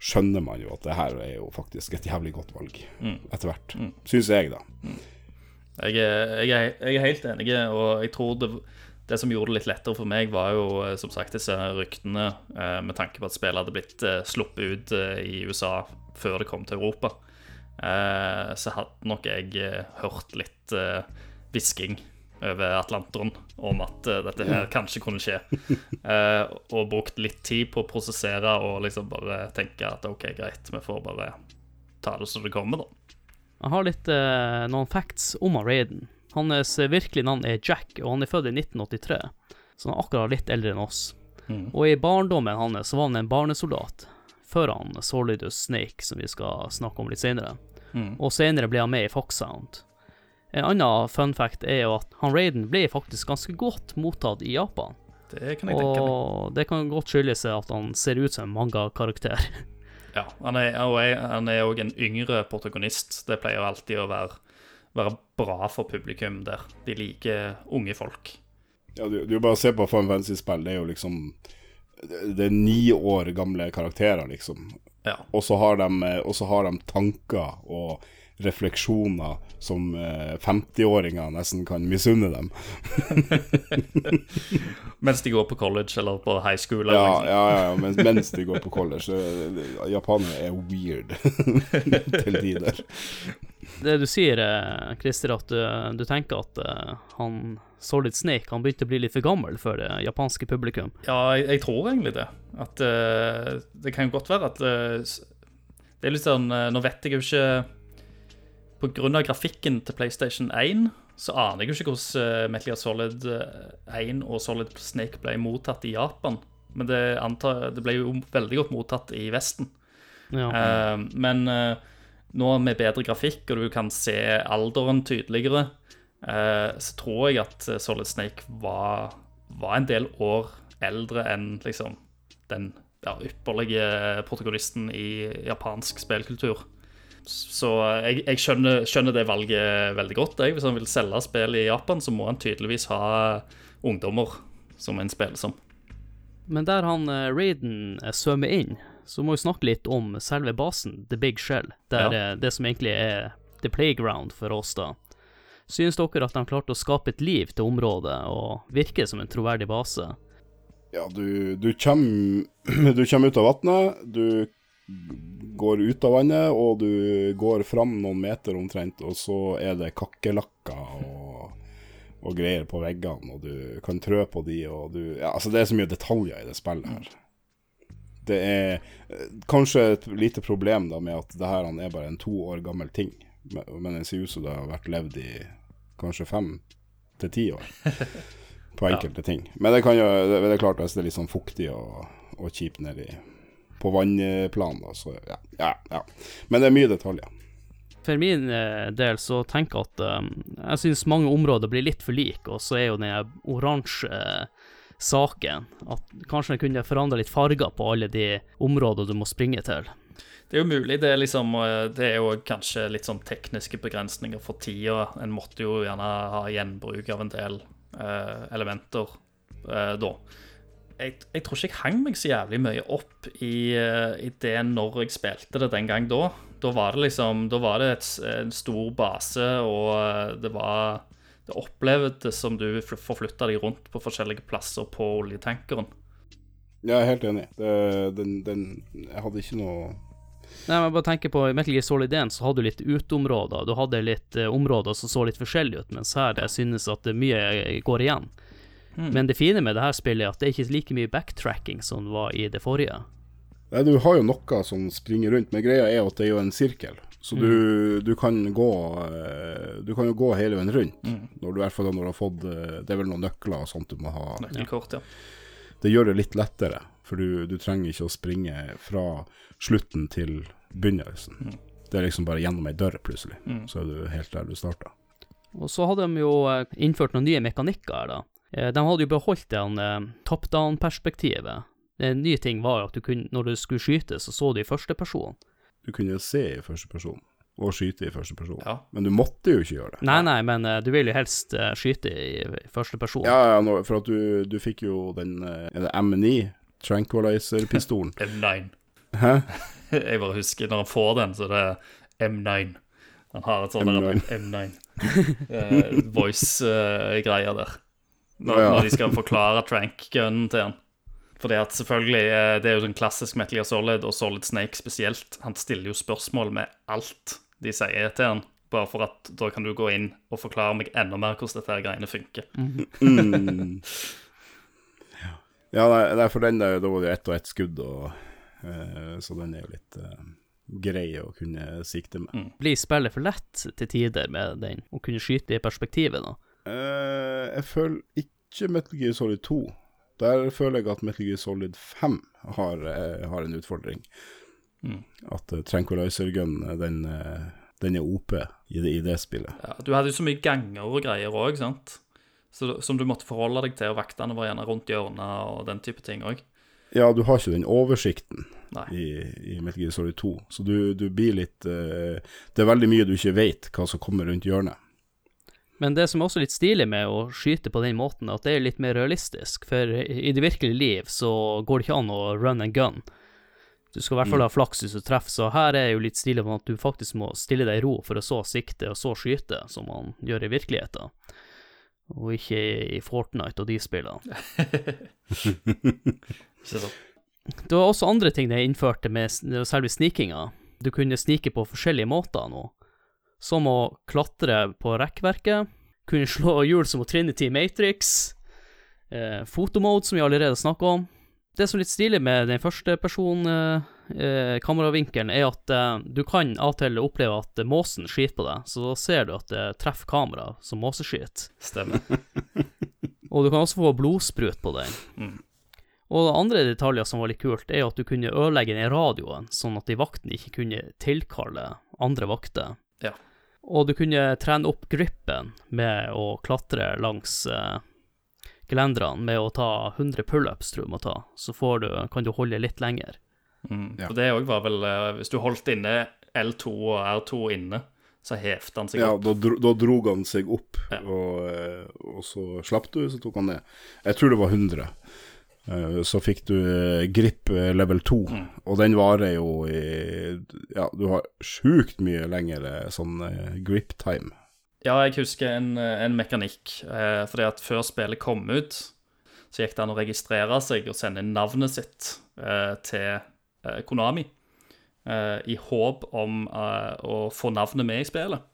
skjønner man jo at det her er jo faktisk et jævlig godt valg Mm. etter hvert. Syns jeg, da. Jeg er, jeg, er, jeg er helt enig, og jeg tror det, det som gjorde det litt lettere for meg, var jo eh, som sagt disse ryktene eh, med tanke på at spillet hadde blitt eh, sluppet ut eh, i USA før det kom til Europa. Eh, så hadde nok jeg eh, hørt litt eh, hvisking over Atlanteren om at uh, dette her kanskje kunne skje. Uh, og brukt litt tid på å prosessere og liksom bare tenke at OK, greit, vi får bare ta det som det kommer, da. Jeg har litt uh, noen facts om Raiden. Hans virkelige navn er Jack, og han er født i 1983, så han er akkurat litt eldre enn oss. Og i barndommen hans var han en barnesoldat, før han Solidus Snake, som vi skal snakke om litt senere. Og senere ble han med i Foxhound. En annen fun fact er jo at han Raiden ble faktisk ganske godt mottatt i Japan. Det kan jeg tenke meg. Og det kan godt skyldes at han ser ut som en manga-karakter. Ja, han er, og han er òg en yngre protagonist. Det pleier alltid å være, være bra for publikum der. De liker unge folk. Ja, du, du bare ser på Fun Fancy-spill. det er jo liksom Det er ni år gamle karakterer, liksom. Ja. Og så har, og så har de tanker og refleksjoner som eh, 50-åringer nesten kan misunne dem. Mens de går på college eller på high school. Eller Ja, liksom. ja, ja, mens, mens de går på college. eh, Japanere er weird til tider. Det du sier, eh, Christer, at du, du tenker at eh, han Solid Snake han begynte å bli litt for gammel for det japanske publikum. Ja, jeg, jeg tror egentlig det. At uh, Det kan jo godt være at uh, Det er litt sånn eh, Nå vet jeg jo ikke Av grafikken til PlayStation 1 så aner jeg jo ikke hvordan eh, Metal Gear Solid eh, 1 og Solid Snake ble mottatt i Japan. Men det, antar, det ble jo veldig godt mottatt i Vesten. Ja. Uh, men uh, nå med bedre grafikk, og du kan se alderen tydeligere, uh, så tror jeg at eh, Solid Snake var, var en del år eldre enn liksom den ja, ypperlige protagonisten i japansk spillkultur. Så jeg, jeg skjønner, skjønner det valget veldig godt. Jeg. Hvis han vil selge spill i Japan, så må han tydeligvis ha ungdommer som en spiller som. Men der han eh, Raiden eh, svømmer inn, så må vi snakke litt om selve basen, The Big Shell. Der Ja. eh, det som egentlig er the playground for oss, da. Synes dere at de klarte å skape et liv til området og virke som en troverdig base? Ja, du, du kommer du kommer ut av vannet, du går ut av vannet, og du går fram noen meter omtrent, og så er det kakerlakker og, og greier på veggene, og du kan trø på de, og du Ja, altså, det er så mye detaljer i det spillet her. Det er kanskje et lite problem da med at det her er bare en to år gammel ting, men det ser ut som det har vært levd i kanskje fem til ti år på enkelte ting. Men det kan jo det, det er klart hvis det er litt sånn fuktig og, og kjipt nedi på vannplan, så ja, ja, ja. Men det er mye detaljer. For min eh, del så tenker jeg at um, jeg synes mange områder blir litt for like, og så er jo den oransje eh, saken at kanskje den kunne forandre litt farger på alle de områdene du må springe til. Det er jo mulig. Det er, liksom, det er jo kanskje litt sånn tekniske begrensninger for tida. En måtte jo gjerne ha gjenbruk av en del uh, elementer uh, da. Jeg, jeg, tror ikke jeg hang meg så jævlig mye opp i, eh, i, det når jeg spilte det den gang da. Da var det liksom Da var det et, en stor base, og eh, det var Det opplevdes som du forflytta deg rundt på forskjellige plasser på oljetankeren. Ja, Jeg er helt enig. Det, den, den, jeg hadde ikke noe Nei, men bare tenker på Metal Gear Solid 1 så hadde du litt uteområder. Du hadde litt uh, områder som så litt forskjellige ut, mens her jeg synes at mye går igjen. Mm. Men det fine med det her spillet er at det er ikke like mye backtracking som det var i det forrige. Nei, du har jo noe som springer rundt, men greia er at det er jo en sirkel. Så mm. du, du, kan gå eh, Du kan jo gå hele veien rundt. Mm. Når du, i hvert fall når du har fått eh, Det er vel noen nøkler og sånt du må ha. Nøkkelkort, ja. Det gjør det litt lettere, for du, du trenger ikke å springe fra slutten til begynnelsen. Mm. Det er liksom bare gjennom ei dør, plutselig. Mm. Så er du helt der du starta. Og så hadde de jo eh, innført noen nye mekanikker her, da. Eh, de hadde jo beholdt det eh, top down-perspektivet. En ny ting var jo at du kunne, når du skulle skyte, så så du i første person. Du kunne se i første person, og skyte i første person. Ja. Men du måtte jo ikke gjøre det. Nei, nei, men uh, du vil jo helst skyte i, første person. Ja, ja, for at du, du fikk jo den uh, Er det M9? Tranquilizer-pistolen. M9. Hæ? Jeg bare husker når han får den, så det er M9. Han har et sånt M9, M9. uh, voice-greier uh, der. Når, ja. når, de skal forklare trank-gunnen til han. Fordi at selvfølgelig, uh, Det er jo den klassisk Metal Gear Solid, og Solid Snake spesielt. Han stiller jo spørsmål med alt de sier til han. Bare for at da kan du gå inn og forklare meg enda mer hvordan dette her greiene funker. Mm. ja, nei, for den der, da var det ett og ett skudd, og uh, så den er jo litt uh, grei å kunne sikte med. Mm. Blir spillet for lett til tider med den, å kunne skyte i perspektivet, da? Uh, jeg føler ikke Metal Gear Solid 2. Der føler jeg at Metal Gear Solid 5 har, uh, har en utfordring. Mm. At uh, Tranquilizer Gun, den, den, er OP i det, i det spillet. Ja, du hadde jo så mye ganger og greier òg, sant? Så, som du måtte forholde deg til, og vaktene var gjerne rundt hjørnet og den type ting òg. Ja, du har ikke den oversikten i, i Metal Gear Solid 2, så du, du blir litt uh, Det er veldig mye du ikke vet hva som kommer rundt hjørnet. Men det som er også litt stilig med å skyte på den måten, er at det er litt mer realistisk. For i det virkelige liv så går det ikke an å run and gun. Du skal i hvert fall mm. ha flaks hvis du treffer, så her er jo litt stilig med at du faktisk må stille deg i ro for å så sikte og så skyte, som man gjør i virkeligheten. Og ikke i Fortnite og de spillene. Det var også andre ting de innførte med selve snikinga. Du kunne snike på forskjellige måter nå, som å klatre på rekkverket, kunne slå hjul som Trinity Matrix, eh, fotomode, som vi allerede snakka om. Det som er litt stilig med den første person eh, eh, kameravinkelen, er at eh, du kan av og til oppleve at måsen skyter på deg, så da ser du at det treffer kameraet som måseskyter. Stemmer. og du kan også få blodsprut på den. Mm. Og andre detaljer som var litt kult, er at du kunne ødelegge den radioen, sånn at de vaktene ikke kunne tilkalle andre vakter. Ja. Og du kunne trene opp gripen med å klatre langs eh, gelenderne med å ta 100 pullups, tror jeg du må ta. Så du, kan du holde litt lenger. Mm. Ja. Og det òg var vel eh, Hvis du holdt inne L2 og R2 inne, så hevte han seg ja, opp. Ja, da, dro, da drog han seg opp, ja. og, eh, og, så slapp du, så tok han ned. Jeg tror det var 100. Eh, så fikk du eh, grip eh, level 2, mm. og den varer jo i Ja, du har sjukt mye lengre sånn grip time. Ja, jeg husker en, en mekanikk. Eh, fordi at før spillet kom ut, så gikk det an å registrere seg og sende inn navnet sitt eh, til eh, Konami. Eh, I håp om å få navnet med i spillet.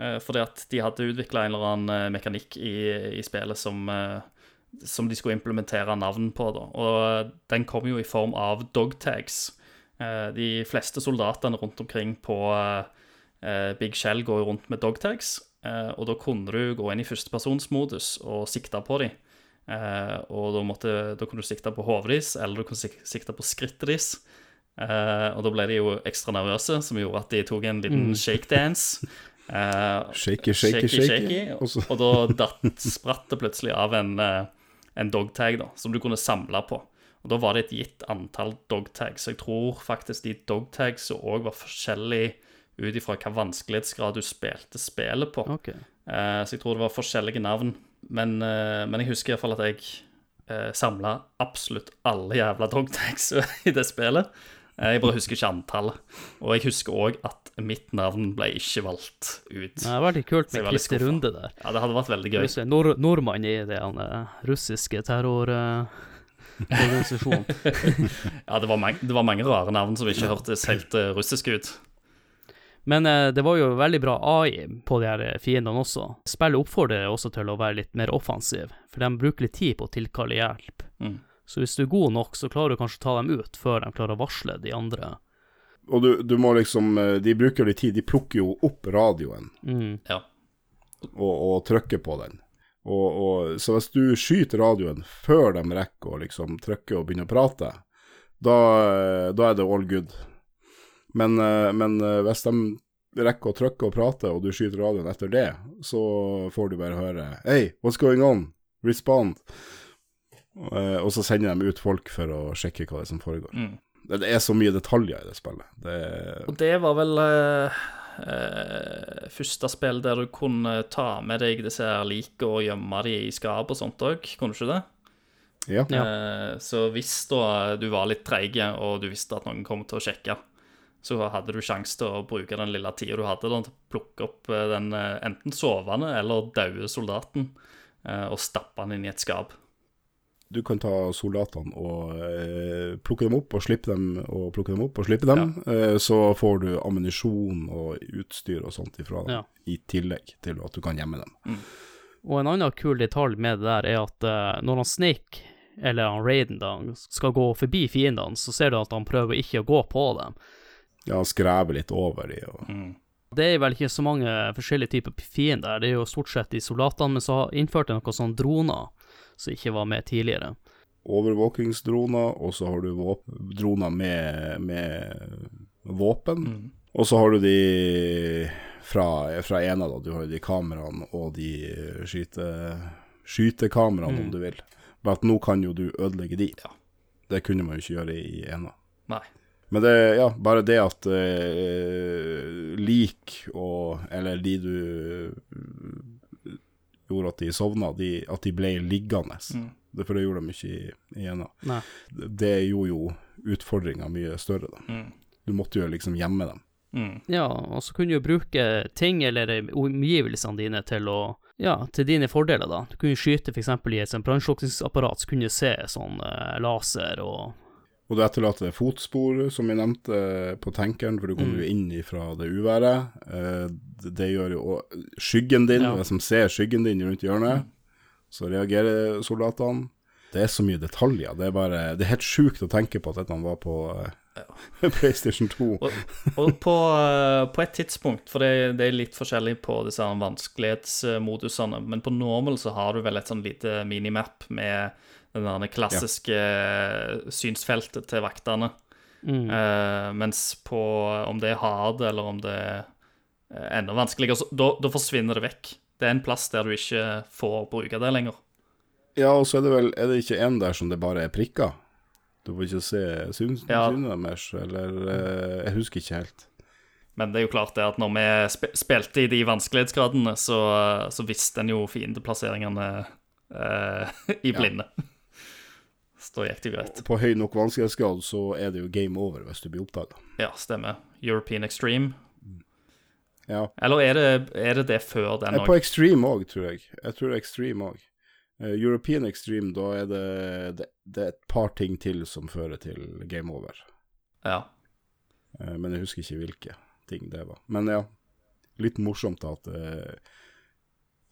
Eh, fordi at de hadde utvikla en eller annen mekanikk i, i spillet som, eh, som de skulle implementere navn på. Da. Og den kom jo i form av dogtags. tags de fleste soldatene rundt omkring på eh, Big Shell går jo rundt med dogtags. tags og da kunne du gå inn i førstepersonsmodus og sikte på dem. Eh, og da, måtte, da kunne du sikte på hodet deres, eller du kunne sikte på skrittet deres. Eh, og da ble de jo ekstra nervøse, som gjorde at de tok en liten shakedance. Eh, Shaky, shaky, shaky. og, da datt, spratt det plutselig av en, eh, en dogtag da, som du kunne samle på. Og da var det et gitt antall dogtags. Jeg tror faktisk de dogtags òg var forskjellige ut ifra hva vanskelighetsgrad du spilte spillet på. Okay. Eh, så jeg tror det var forskjellige navn. Men, eh, men jeg husker iallfall at jeg eh, samla absolutt alle jævla dogtags i det spillet. Eh, jeg bare husker ikke antallet. Og jeg husker òg at mitt navn ble ikke valgt ut. Det var veldig kult med Christer. Runde der. Ja, det hadde vært veldig gøy. Nord nordmann i den eh, russiske terrororganisasjonen. Ja, det var, mange, det var mange rare navn som ikke hørtes helt uh, russiske ut. Men eh, det var jo veldig bra AI på de her eh, fiendene også. Spillet oppfordrer også til å være litt mer offensiv, for de bruker litt tid på å tilkalle hjelp. Mm. Så hvis du er god nok, så klarer du kanskje å ta dem ut før de klarer å varsle de andre. Og du, du må liksom eh, De bruker litt tid. De plukker jo opp radioen Mm. Ja. og, og trykker på den. Og, og, så hvis du skyter radioen før de rekker å liksom trykke og begynne å prate, da, eh, da er det all good. Men, eh, men hvis de rekker å trykke og prate, og du skyter radioen etter det, så får du bare høre Hey, what's going on? Respond. Eh, Og så sender de ut folk for å sjekke hva det er som foregår. Mm. Det, det er så mye detaljer i det spillet. Det Og det var vel uh, uh, første spill der du kunne ta med deg disse her like og gjemme de i skap og sånt òg, kunne du ikke det? Ja. Eh, så hvis da du var litt treig og du visste at noen kom til å sjekke, så hadde du sjanse til å bruke den lille tida du hadde da, til å plukke opp den enten sovende eller døde soldaten eh, og stappe den inn i et skap. Du kan ta soldatene og eh, plukke dem opp og slippe dem, og plukke dem opp og slippe dem. Eh, så får du ammunisjon og utstyr og sånt ifra dem, Ja. i tillegg til at du kan gjemme dem. Og en annen kul detalj med det der er at eh, når han Snake, eller han Raiden, da, skal gå forbi fiendene, så ser du at han prøver ikke å gå på dem. Ja, skrever litt over dem. og Det er vel ikke så mange forskjellige typer fiender, det er jo stort sett de soldatene, men så innførte de noen sånne droner som ikke var med tidligere. overvåkingsdroner, og så har du droner med, med våpen. Og så har du de fra, fra ena, da. Du har jo de kameraene og de skyte, skytekameraene, om du vil. Bare at nå kan jo du ødelegge de. Ja. Det kunne man jo ikke gjøre i ena. Nei. Men det, ja, bare det at eh, lik og Eller de du eh, gjorde at de sovna, de, at de ble liggende. Mm. for det gjorde de ikke i, i ena. Det gjorde jo utfordringa mye større, da. Mm. Du måtte jo liksom gjemme dem. Mm. Ja, og så kunne du bruke ting eller omgivelsene dine til å ja, til dine fordeler, da. Du kunne skyte f.eks. i et sånt brannslukningsapparat, så kunne du se sånn eh, laser og Og du etterlater fotspor, som jeg nevnte, på tenkeren, for du kommer jo inn ifra det uværet. Eh, det, det gjør jo Skyggen din, Ja. hvis de ser skyggen din rundt hjørnet, så reagerer soldatene. Det er så mye detaljer. Det er bare Det er helt sjukt å tenke på at dette var på eh, PlayStation 2. Og, og på, eh, på et tidspunkt, for det, det er litt forskjellig på disse vanskelighetsmodusene, men på normal så har du vel et sånn lite minimap med den der klassiske ja. synsfeltet til vaktene. Eh, mens på om det er hard, eller om det er eh, enda vanskeligere, så da, da forsvinner det vekk. Det er en plass der du ikke får bruke det lenger. Ja, og så er det vel Er det ikke en der som det bare er prikker? Du får ikke se synet Ja. deres, eller uh, Jeg husker ikke helt. Men det er jo klart det at når vi sp spilte i de vanskelighetsgradene, så, så visste en jo fiendeplasseringene uh, i blinde. Så da gikk det greit. På høy nok vanskelighetsgrad så er det jo game over hvis du blir oppdaga. Ja, stemmer. European Extreme. Ja. Eller er det, er det det før den òg? På? Extreme òg, tror jeg. Jeg tror Extreme òg. European Extreme, da er det, det, det er et par ting til som fører til game over. Ja. Eh, men jeg husker ikke hvilke ting det var. Men ja, litt morsomt at, eh,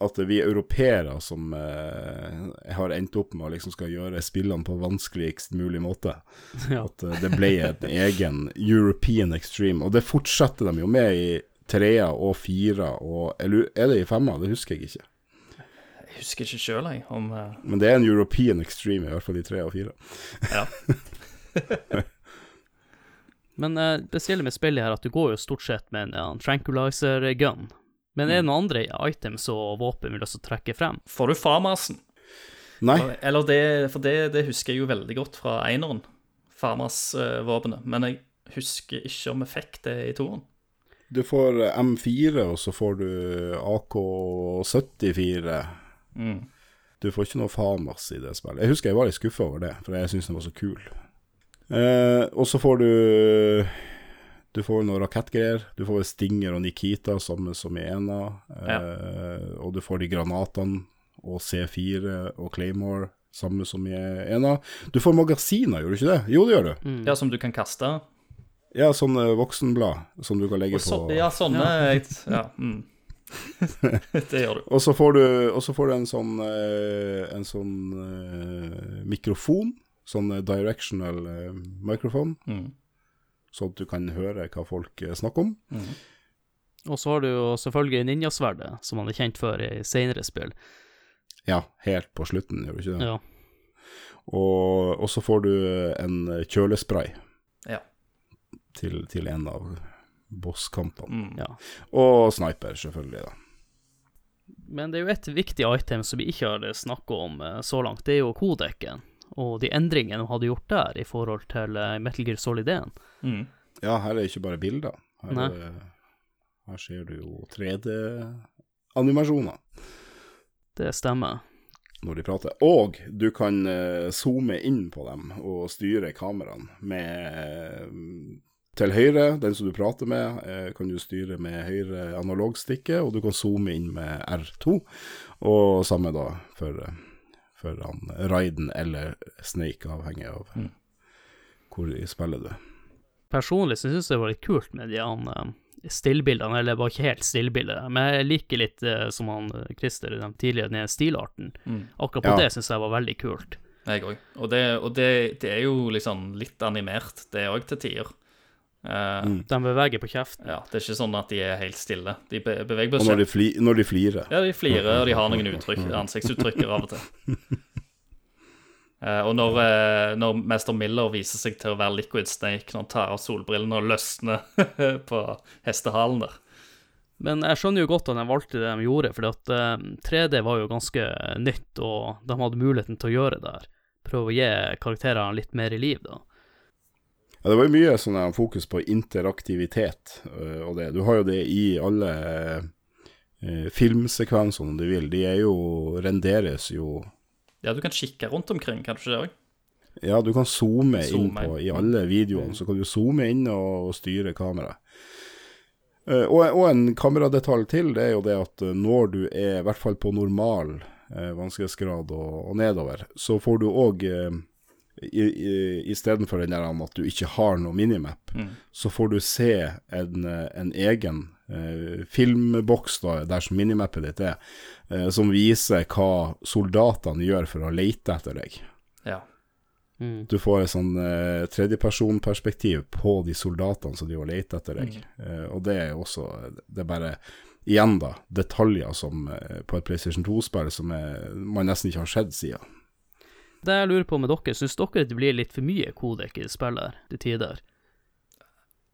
at vi europeere som eh, har endt opp med å liksom skal gjøre spillene på vanskeligst mulig måte. Ja. At eh, det ble en egen European Extreme. Og det fortsetter de jo med i trea og fira, og eller er det i femma? Det husker jeg ikke. Jeg husker ikke sjøl, jeg, om uh... Men det er en European Extreme, i hvert fall i tre og fire. Ja. Men eh, det spesielle med spillet her er at du går jo stort sett med en, en tranquilizer gun. Men er det noen andre items og våpen vil også trekke frem? Får du farmasen? Nei, Eller det, for det, det husker jeg jo veldig godt fra eineren, farmas-våpenet. Men jeg husker ikke om jeg fikk det i toeren. du får eh, M4, og så får du AK74. Mm. Du får ikke noe famas i det spillet. Jeg husker jeg var litt skuffa over det, for jeg syntes den var så kul. Eh, og så får du Du får noen rakettgreier. Du får Stinger og Nikita, samme som i ena. Eh, Og du får de granatene og C4 og Claymore, samme som i ena. Du får magasiner, gjør du ikke det? Jo, det gjør du. Mm. Ja, som du kan kaste. Ja, sånne voksenblad som du kan legge så, på. ja, sånne Ja. mm. det gjør du. Og så får du, og så får du en sånn, eh, en sånn eh, mikrofon, sånn directional eh, microphone, Mm. Sånn at du kan høre hva folk eh, snakker om. Mm. Og så har du jo selvfølgelig ninjasverdet, som man er kjent for i senere spill. Ja, helt på slutten, gjør du ikke det? Ja. Og, og så får du en eh, kjølespray Ja. til, til en av bosskampene. Mm. ja. Og sniper, selvfølgelig, da. Men det er jo et viktig item som vi ikke har snakka om eh, så langt, det er jo kodeken. Og de endringene de hadde gjort der i forhold til eh, Metal Gear Solid 1. Mm. Ja, her er det ikke bare bilder. Her, er her ser du jo 3D-animasjoner. Det stemmer. når de prater. Og du kan eh, zoome inn på dem og styre kameraene med eh, Til høyre, den som du prater med, eh, kan du styre med høyre analogstikke, og du kan zoome inn med R2. Og samme da for, eh, for han Raiden eller Snake, avhengig av Mm. hvor i spillet du er. Personlig så syns jeg det var litt kult med de han, eh, stillbildene, eller var ikke helt stillbilder, men jeg liker litt eh, som han eh, Christer den tidligere, den stilarten. Mm. Akkurat på Ja. det syns jeg var veldig kult. Jeg òg. Og, det, og det, det er jo liksom litt animert, det òg, til tider. Eh, Mm. De beveger på kjeften. Ja, Det er ikke sånn at de er helt stille. De beveger beveger Og når de, fli, når de flirer. Ja, de flirer, og de har noen uttrykk, ansiktsuttrykker av og til. Eh, og når, eh, når Mester Miller viser seg til å være Liquid Snake, når han tar av solbrillene og løsner på hestehalen der. Men jeg skjønner jo godt at de valgte det de gjorde, for at eh, 3D var jo ganske nytt, og de hadde muligheten til å gjøre det her. Prøve å gi karakterene litt mer i liv, da. Ja, det var jo mye sånn fokus på interaktivitet øh, og det. Du har jo det i alle øh, filmsekvensene om du vil. De er jo renderes jo Ja, du kan kikke rundt omkring, kan du ikke det òg? Ja, du kan zoome inn Zoome på i alle videoene, så kan du zoome inn og, styre kameraet. Eh, og, og en kameradetalj til, det er jo det at eh, når du er i hvert fall på normal uh, vanskelighetsgrad og, og nedover, så får du òg uh, Istedenfor den der at du ikke har noe minimap, Mm. så får du se en, eh, en egen eh, filmboks da, der som minimappet ditt er, eh, som viser hva soldatene gjør for å lete etter deg. Ja. Mm. Du får et sånn eh, tredjepersonperspektiv på de soldatene som de har lett etter deg. Eh, og det er også Det er bare igjen, da, detaljer som eh, på et PlayStation 2-spill som er, man nesten ikke har sett siden. Det jeg lurer på med dere, syns dere det blir litt for mye kodek i spillet her, til tider?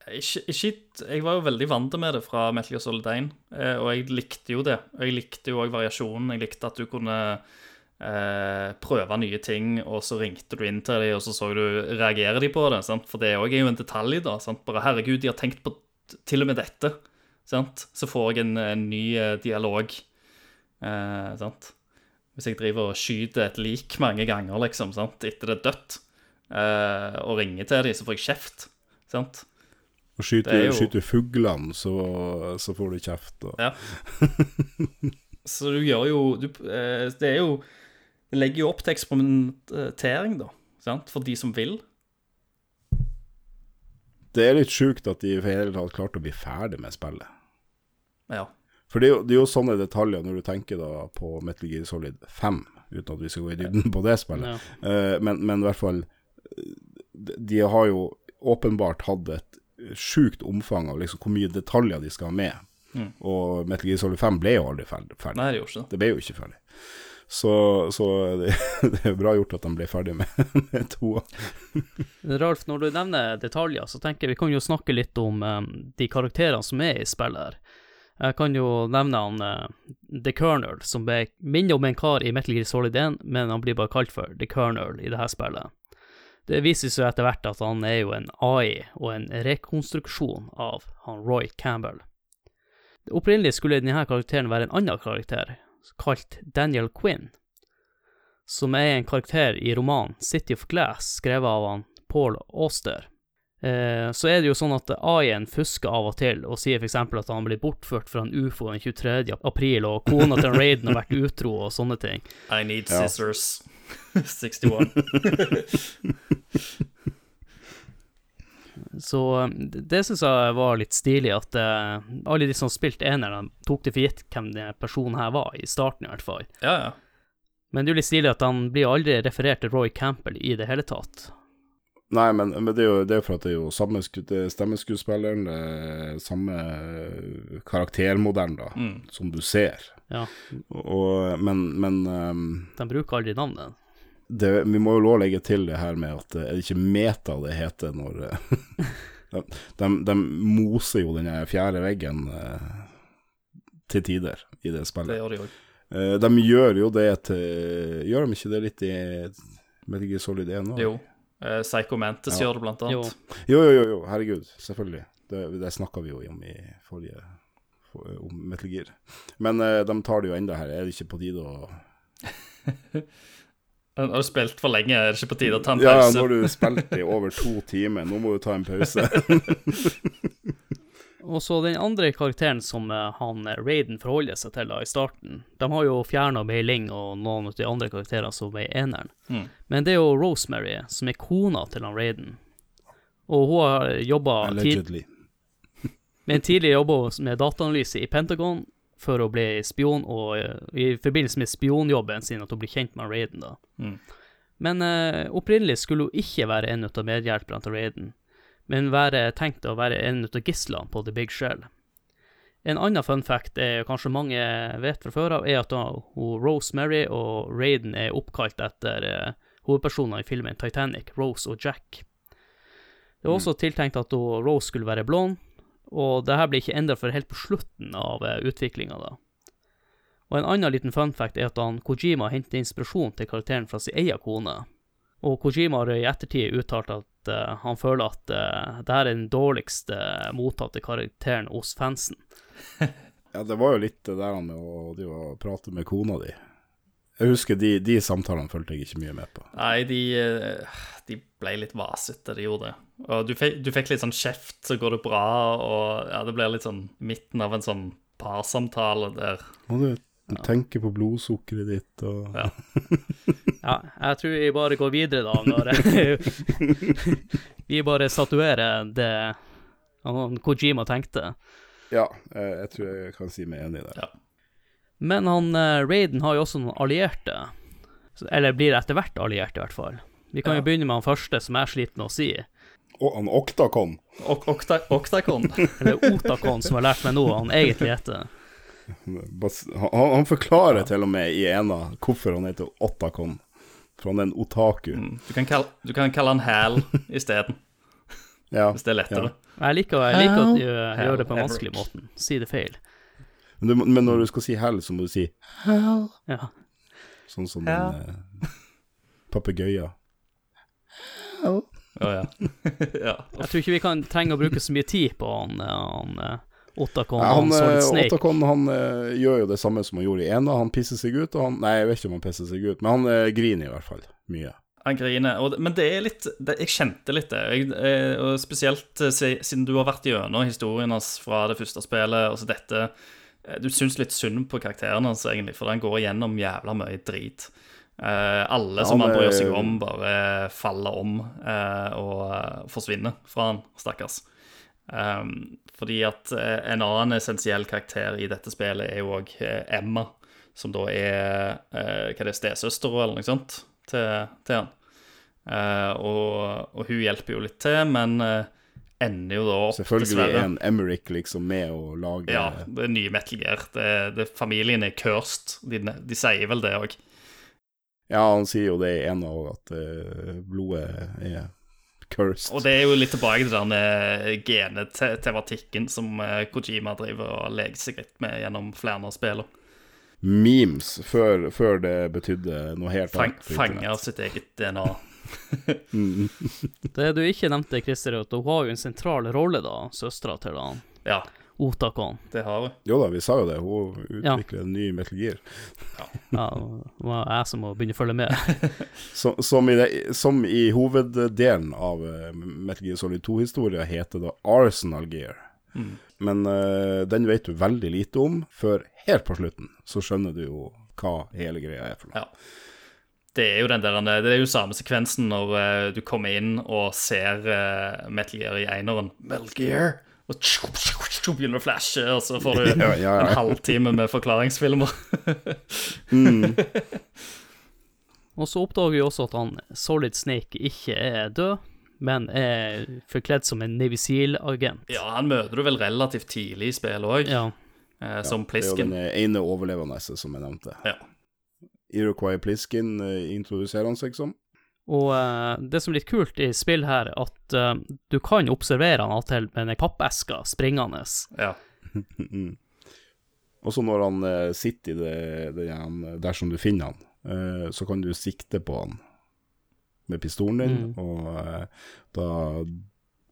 Ikke, jeg var jo veldig vant med det fra Metal Gear Solid 1, eh, og jeg likte jo det. Og jeg likte jo òg variasjonen. Jeg likte at du kunne eh, prøve nye ting, og så ringte du inn til dem, og så så du reagerer de på det. Sant? For det òg er jo en detalj, da. Sant? Bare herregud, de har tenkt på til og med dette. Sant? Så får jeg en, en ny eh, dialog. Eh, sant? Hvis jeg driver og skyter et lik mange ganger, liksom, sant? etter det er dødt, eh, og ringer til dem, så får jeg kjeft. Sant? Og skyter, er jo- skyter fuglene, så, så får du kjeft. Og. Ja. Så du gjør jo du, eh, Det er jo Det legger jo opp til eksperimentering, da. Sant? For de som vil. Det er litt sjukt at de i det hele tatt klarte å bli ferdig med spillet. Ja. For det er, jo, det er jo sånne detaljer når du tenker da på Metal Gear Solid 5, uten at vi skal gå i dybden på det spillet. Ja. Uh, men, men i hvert fall eh, de- har jo åpenbart hatt et sjukt omfang av liksom hvor mye detaljer de skal ha med. Mm. Og Metal Gear Solid 5 ble jo aldri ferdig. ferdig. Nei, det gjorde ikke det. Det ble jo ikke ferdig. Så, så det, det er bra gjort at de ble ferdig med, med to. Ralf, når du nevner detaljer, så tenker jeg vi kan jo snakke litt om um, de karakterene som er i spillet her. Jeg kan jo nevne han eh, The Colonel, som ble, minner om en kar i Metal Gear Solid 1, men han blir bare kalt for The Colonel i det her spillet. Det viser seg etter hvert at han er jo en AI og en rekonstruksjon av han Roy Campbell. Opprinnelig skulle denne karakteren være en annen karakter, kalt Daniel Quinn, som er en karakter i romanen City of Glass, skrevet av han Paul Auster. Eh, så er det jo sånn at AI-en fusker av og til, og sier f.eks. at han blir bortført fra en ufo den 23. april, og kona til Raiden har vært utro, og sånne ting. I need Ja. scissors. 61. Så eh, det, syns jeg var litt stilig, at uh, alle de som spilte eneren, tok det for gitt hvem denne personen her var, i starten i hvert fall. Ja, ja. Men det er jo litt stilig at han blir aldri referert til Roy Campbell i det hele tatt. Nei, men, men det er jo det er for at det er jo samme det er stemmeskuespilleren, er samme karaktermodellen, da, Mm. som du ser. Ja, Og, men men um, de bruker aldri navnet. det, vi må jo lov legge til det her med at eh, er det ikke meta det heter når eh, de, de, de moser jo den fjerde veggen uh, til tider i det Det spillet. gjør de òg. Uh, de gjør jo det til Gjør de ikke det litt i Metal Gear Solid 1 òg? Jo. Eh, Psycho Mantis Ja. gjør det, blant annet. Jo, jo, jo, jo, herregud, selvfølgelig. Det, det snakka vi jo om i forrige for, om Metal Gear. Men uh, de tar det jo enda her. Er det ikke på tide å Har du spilt for lenge? Er det ikke på tide å ta en pause? Ja, nå har du spilt i over to timer, nå må du ta en pause. Og så den andre karakteren som eh, han eh, Raiden forholder seg til da i starten, de har jo fjerna Meiling og noen av de andre karakterene som var i eneren. Mm. Men det er jo Rosemary, som er kona til han Raiden. Og hun har jobba Allegedly. Men en tidligere jobba med dataanalyse i Pentagon for å bli spion, og eh, i forbindelse med spionjobben sin at hun blir kjent med Raiden, da. Mm. Men uh, opprinnelig skulle hun ikke være en av medhjelperne til Raiden, men være tenkt å være en av gislene på The Big Shell. En annen fun fact er kanskje mange vet fra før av, er at Rosemary og Raiden er oppkalt etter eh, hovedpersonene i filmen Titanic, Rose og Jack. Det var også tiltenkt at Rose skulle være blond, og det her ble ikke endra før helt på slutten av uh, utviklinga. Og en annen liten fun fact er at han Kojima henter inspirasjon til karakteren fra sin egen kone. Og Kojima har i ettertid uttalt at uh, han føler at uh, det her er den dårligste mottatte karakteren hos fansen. Ja, det var jo litt det der med å, de å prate med kona di. Jeg husker de, de samtalene fulgte jeg ikke mye med på. Nei, de, eh, de ble litt vasete, de gjorde det. Og du fikk, du fikk litt sånn kjeft, så går det bra, og ja, det ble litt sånn midten av en sånn parsamtale der. Må du tenke på blodsukkeret ditt og Ja. Ja, jeg tror vi bare går videre, da. Når vi bare statuerer det han Kojima tenkte. Ja, eh, jeg tror jeg kan si meg enig der. Ja. Men han eh, Raiden har jo også noen allierte. Eller blir etter hvert allierte, i hvert fall. Vi kan Ja. jo begynne med han første, som jeg sliter med å si. Og han Oktakon. Ok Oktakon. Eller Otakon, som jeg har lært meg nå han egentlig heter. Han, han forklarer til og med i ena hvorfor han heter Otakon. For han er en otaku. Mm. Du, kan kalle, du kan kalle han Hal isteden, Ja. hvis det er lettere. Jeg liker, jeg liker at du Hal gjør det på en vanskelig måte. Si det feil. Men, du, men når du skal si hell, så må du si Ja. sånn som Hal. en eh, papegøye. Oh, ja. ja. Jeg tror ikke vi kan trenge å bruke så mye tid på han, eh, han Otakon Ja, han, han eh, Ottakon han eh, gjør jo det samme som han gjorde i ena. Han pisser seg ut, og han Nei, jeg vet ikke om han pisser seg ut, men han eh, griner i hvert fall mye. Han griner. Og, men det er litt det, Jeg kjente litt det. Jeg, eh, og spesielt siden du har vært gjennom historien hans fra det første spillet. Og så dette Du syns litt synd på karakteren hans, egentlig, for den går gjennom jævla mye drit. Uh, alle Ja, som han han bryr seg om, bare faller om uh, og eh, forsvinner fra han, stakkars. Um, fordi at eh, en annen essensiell karakter i dette spillet er jo òg Emma, som da er uh, hva er det, stesøster eller noe sånt til, til han. Uh, og, og hun hjelper jo litt til, men uh, ender jo da opp, Selvfølgelig dessverre. er en Emerick liksom med å lage Ja, det er nye Metal Gear. Det, det, familien er cursed. De, de sier vel det òg. Ja, han sier jo det i en av at eh, blodet er cursed. Og det er jo litt tilbake til den eh, genetematikken som eh, Kojima driver og leker seg litt med gjennom flere av spillene. Memes før, før det betydde noe helt Fang, annet. fanger sitt eget DNA. Mm. Det du ikke nevnte, Christer, er at hun har jo en sentral rolle, da, søstera til han Ja, Otakon. det har vi. Jo da, vi sa jo det. Hun utvikler en ny Metal Gear. Ja, det var jeg som må begynne å følge med. Som, som, i, det, som i hoveddelen av uh, Metal Gear Solid 2-historia heter da Arsenal Gear. Mm. Men uh, den vet du veldig lite om, før helt på slutten så skjønner du jo hva hele greia er for noe. Ja. Det er jo den der, det er jo samme sekvensen når uh, du kommer inn og ser uh, Metal Gear i eineren. Metal Gear! Og tjup, tjup, tjup, begynner å flashe, og så får du Ja, ja, ja. en halvtime med forklaringsfilmer. Mm. Og så oppdager vi også at han Solid Snake ikke er død, men er forkledd som en Navy Seal-agent. Ja, han møter du vel relativt tidlig i spillet òg, Ja. eh, som Det er jo den ene overlevende som jeg nevnte. Ja. Iroquois Plisken eh, introduserer han seg som. Og uh, det som er litt kult i spill her, er at uh, du kan observere han atttil med den pappeska springende. Ja. og så når han uh, sitter i det, det han, Dersom du finner han, eh, så kan du sikte på han med pistolen din, Mm. og da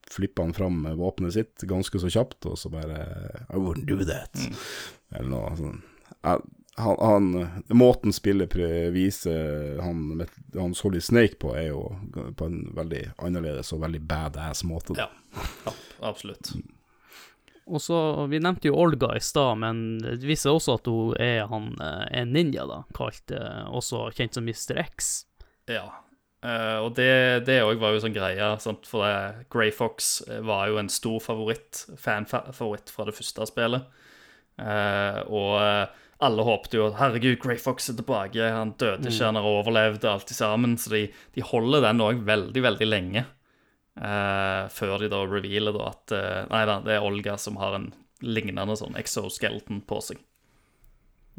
flipper han fram våpenet sitt ganske så kjapt, og så bare I wouldn't do that. Mm. Eller noe sånt. Han, han, måten spillet viser han, han Solid Snake på, er jo på en veldig annerledes og veldig badass måte. Ja. ja, absolutt. Og så, Vi nevnte jo Olga i stad, men det viser også at hun er han, eh, en ninja, da, kalt eh, også kjent som Mr. X. Ja. Uh, og det, det var jo sånn greie, sant? for det, Grey Fox var jo en stor favoritt, fanfavoritt fra det første spillet. Uh, og alle håpte jo at herregud, Grey Fox er tilbake, han døde ikke, han har overlevd alt sammen. Så de, de holder den òg veldig, veldig lenge. eh, før de da revealer da at eh, Nei da, det er Olga som har en lignende sånn exoskeleton på seg.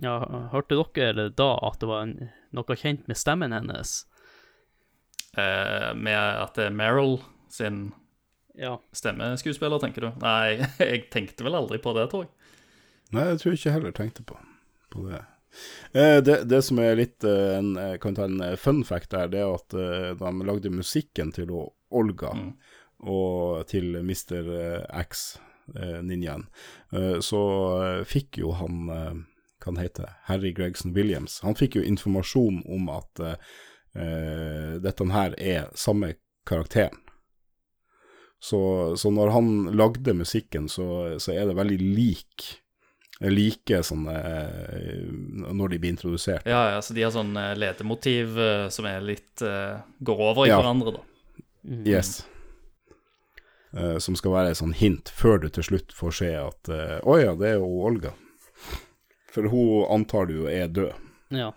Ja, hørte dere da at det var en, noe kjent med stemmen hennes? Eh, med at det er Meryl sin Ja. stemmeskuespiller, tenker du? Nei, jeg tenkte vel aldri på det, tror jeg. Nei, jeg tror ikke jeg heller tenkte på, på det. Eh, det. Det som er litt eh, en, kan ta en eh, fun fact der, det er at eh, de lagde musikken til Olga Mm. og til Mr. X, eh, ninjaen, eh, så eh, fikk jo han eh, Hva han heter Harry Gregson Williams. Han fikk jo informasjon om at eh, eh, dette her er samme karakteren. Så, så når han lagde musikken, så, så er det veldig lik like sånne eh, Når de blir introdusert. Ja, ja, så de har sånn eh, ledemotiv eh, som er litt Går over i Ja. hverandre, da. Mm. Yes. Eh, som skal være et sånn hint før du til slutt får se at Å ja, det er jo Olga. For hun antar du er død. Ja.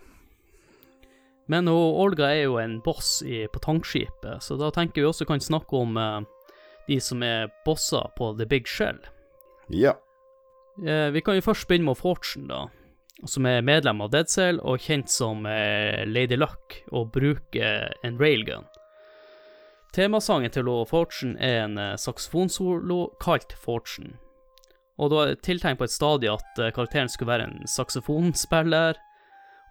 Men hun, Olga er jo en boss i, på tankskipet, så da tenker vi også kan snakke om de som er bosser på The Big Shell. Ja. Eh, vi kan jo først begynne med Fortune, da, som er medlem av Dead Cell og kjent som eh, Lady Luck, og bruker en railgun. Temasangen til Law Fortune er en eh, saksofonsolo kalt Fortune. Og det var tiltenkt på et stadie at eh, karakteren skulle være en saksofonspiller,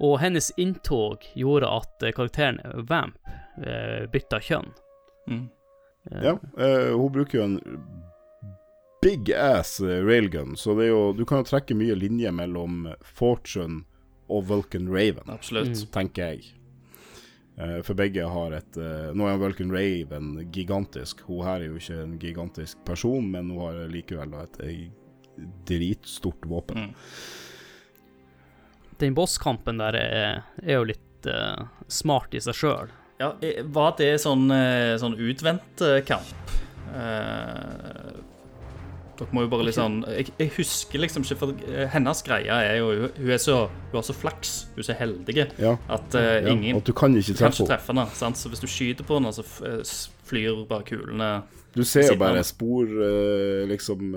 og hennes inntog gjorde at eh, karakteren Vamp eh, bytta kjønn. Mm. Eh, ja. eh, hun bruker jo en big ass eh, railgun, så det er jo Du kan jo trekke mye linjer mellom Fortune og Vulcan Raven, Absolutt. Mm. tenker jeg. Eh, for begge har et eh, Nå er Vulcan Raven gigantisk. Hun her er jo ikke en gigantisk person, men hun har likevel et eh, dritstort våpen. Mm. Den bosskampen der er, er jo litt uh, smart i seg sjøl. Ja, var det sånn, sånn utvendt kamp? Eh, dere må jo bare litt sånn jeg, jeg husker liksom ikke, for eh, hennes greie er jo Hun er så, hun har så flaks, hun er så heldig Ja, at ja, ingen At du kan ikke treffe, kan ikke treffe henne. Sant? Så hvis du skyter på henne, så eh, flyr bare kulene Du ser jo bare spor, liksom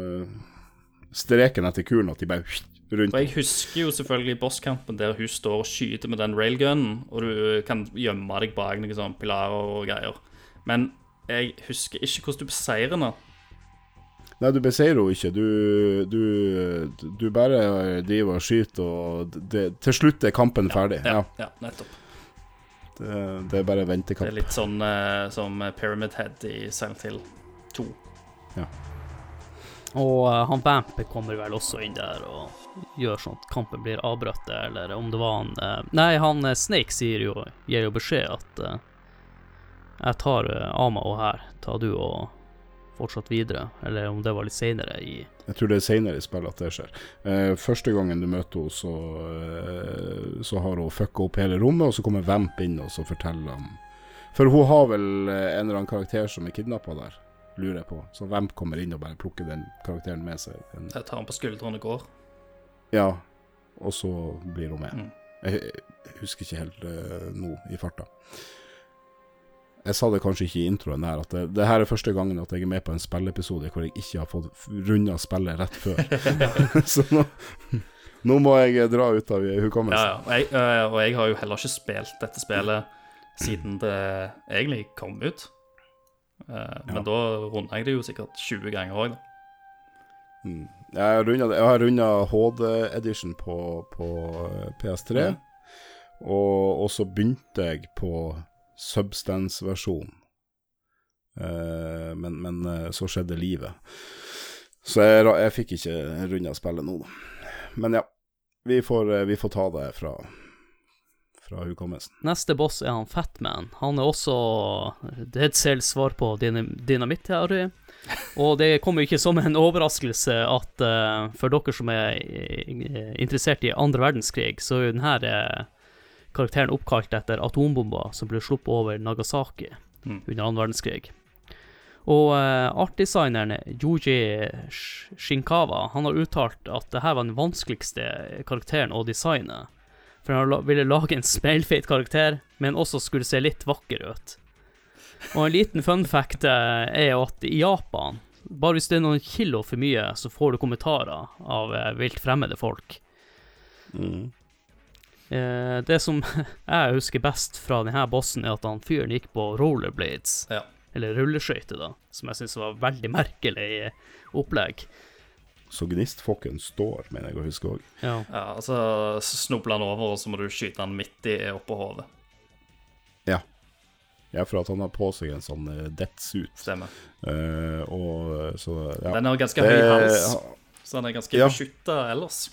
Streken etter kulen, at de bare rundt. Og jeg husker jo selvfølgelig bosskampen der hun står og skyter med den railgunen, og du kan gjemme deg bak noen sånne pilarer og greier. Men jeg husker ikke hvordan du beseirer henne. Nei, du beseirer henne ikke. Du, du, du bare driver og skyter, og det, til slutt er kampen ferdig. Ja, ja, nettopp. det, det er bare ventekamp. Det er litt sånn uh, som Pyramid Head i Silent Hill 2. Og uh, han Vamp kommer vel også inn der og gjør sånn at kampen blir avbrutt, eller om det var han uh, Nei, han Snake sier jo, gir jo beskjed at jeg tar uh, av meg henne her, tar du og fortsatt videre, eller om det var litt seinere i Jeg tror det er senere i spillet at det skjer. Eh, første gangen du møter henne, så, eh, så har hun fucka opp hele rommet, og så kommer Vamp inn og så forteller han For hun har vel eh, en eller annen karakter som er kidnappa der, lurer jeg på. Så Vamp kommer inn og bare plukker den karakteren med seg. En, Jeg tar den på skuldrene og går. ja, og så blir hun med. Mm. Jeg, jeg husker ikke helt eh, nå i farta. Jeg sa det kanskje ikke i introen her, at det, det her er første gangen at jeg er med på en spilleepisode hvor jeg ikke har fått runda spillet rett før. så nå, nå må jeg dra ut av hukommelsen. ja. Og jeg, og jeg har jo heller ikke spilt dette spillet siden det egentlig kom ut. Eh, Men Ja. da runda jeg det jo sikkert 20 ganger òg, da. Mm. Jeg har runda HD-edition på, på eh, PS3, Mm. og, og så begynte jeg på Substance-versjonen. Eh, men, men eh, så skjedde livet. Så jeg, jeg fikk ikke runda spillet nå. Men ja, vi får, eh, vi får ta det fra, fra hukommelsen. Neste boss er han Fatman. Han er også Dead Cells svar på dyn- dynamitt-teori. Og det kommer jo ikke som en overraskelse at uh, for dere som er interessert i andre verdenskrig, så er jo denne eh, karakteren oppkalt etter atombomba som ble sluppet over Nagasaki Mm. under annen verdenskrig. Og uh, artdesigneren Yuji Shinkawa han har uttalt at dette var den vanskeligste karakteren å designe. For han ville lage en speilfeit karakter, men også skulle se litt vakker ut. Og en liten fun fact eh, er at i Japan, bare hvis det er noen kilo for mye, så får du kommentarer av eh, vilt fremmede folk. Mm. Eh, det som jeg husker best fra denne bossen, er at han fyren gikk på rollerblades. Ja. Eller rulleskøyter, da. Som jeg syns var veldig merkelig opplegg. Så gnistfokken står, mener jeg å huske òg. Ja. Ja, altså så snubler han over, og så må du skyte han midt i oppå hodet. Ja, Ja, for at han har på seg en sånn death suit. Stemmer. Eh, og eh, så ja. Den har ganske Det- høy hals, så han er ganske Ja. beskytta ellers.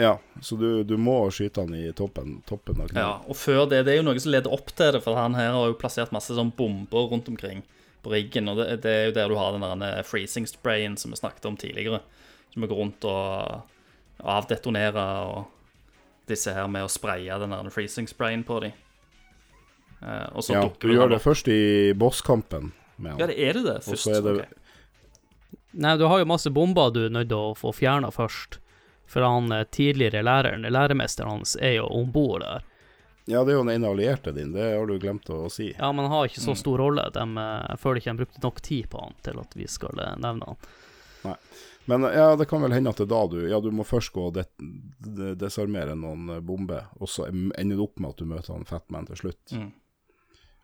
Ja, så du, du må skyte han i toppen, toppen av Ja, og før det, det er jo noe som leder opp til det, for han her har jo plassert masse sånn bomber rundt omkring på riggen, og det, det er jo der du har den der freezing sprayen som vi snakket om tidligere, som vi går rundt og avdetonerer, og disse her med å spraye den der freezing sprayen på dem. Eh, og så Ja, dukker du gjør han det opp. først i bosskampen med Ja, det er det det, Og først. så er det Okay. Nei, du har jo masse bomber du er nødt til å få fjerna først. For han eh, tidligere læreren, læremesteren hans, er jo om bord der. Ja, det er jo den ene allierte din, det har du glemt å si. Ja, men han har ikke så Mm. stor rolle. De, eh, jeg føler ikke de brukte nok tid på han til at vi skal eh, nevne han. Nei. Men ja, det kan vel hende at det er da du Ja, du må først gå og det, de, desarmere noen eh, bomber, og så ender det opp med at du møter han Fatman til slutt. Mm.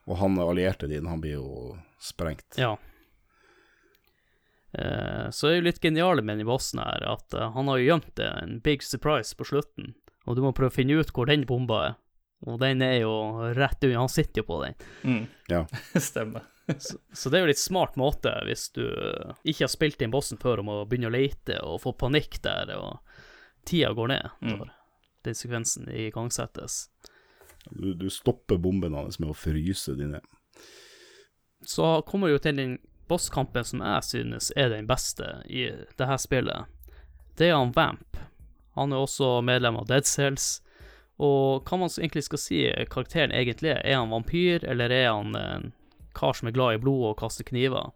Og han allierte din, han blir jo sprengt. Ja. Eh, så er jo litt geniale med den bossen her, at eh, han har jo gjemt det, en big surprise på slutten, og du må prøve å finne ut hvor den bomba er. Og den er jo rett unna, han sitter jo på den. Mm. Ja. Stemmer. Så, så det er jo litt smart måte hvis du ikke har spilt inn bossen før om å begynne å lete og få panikk der, og tida går ned Mm. den sekvensen igangsettes. Du, du stopper bomben hans med å fryse dine. Så kommer du jo til den bosskampen som jeg synes er den beste i det her spillet. Det er han Vamp. Han er også medlem av Dead Cells. Og hva man egentlig skal si karakteren egentlig er. Er han vampyr, eller er han en kar som er glad i blod og kaster kniver?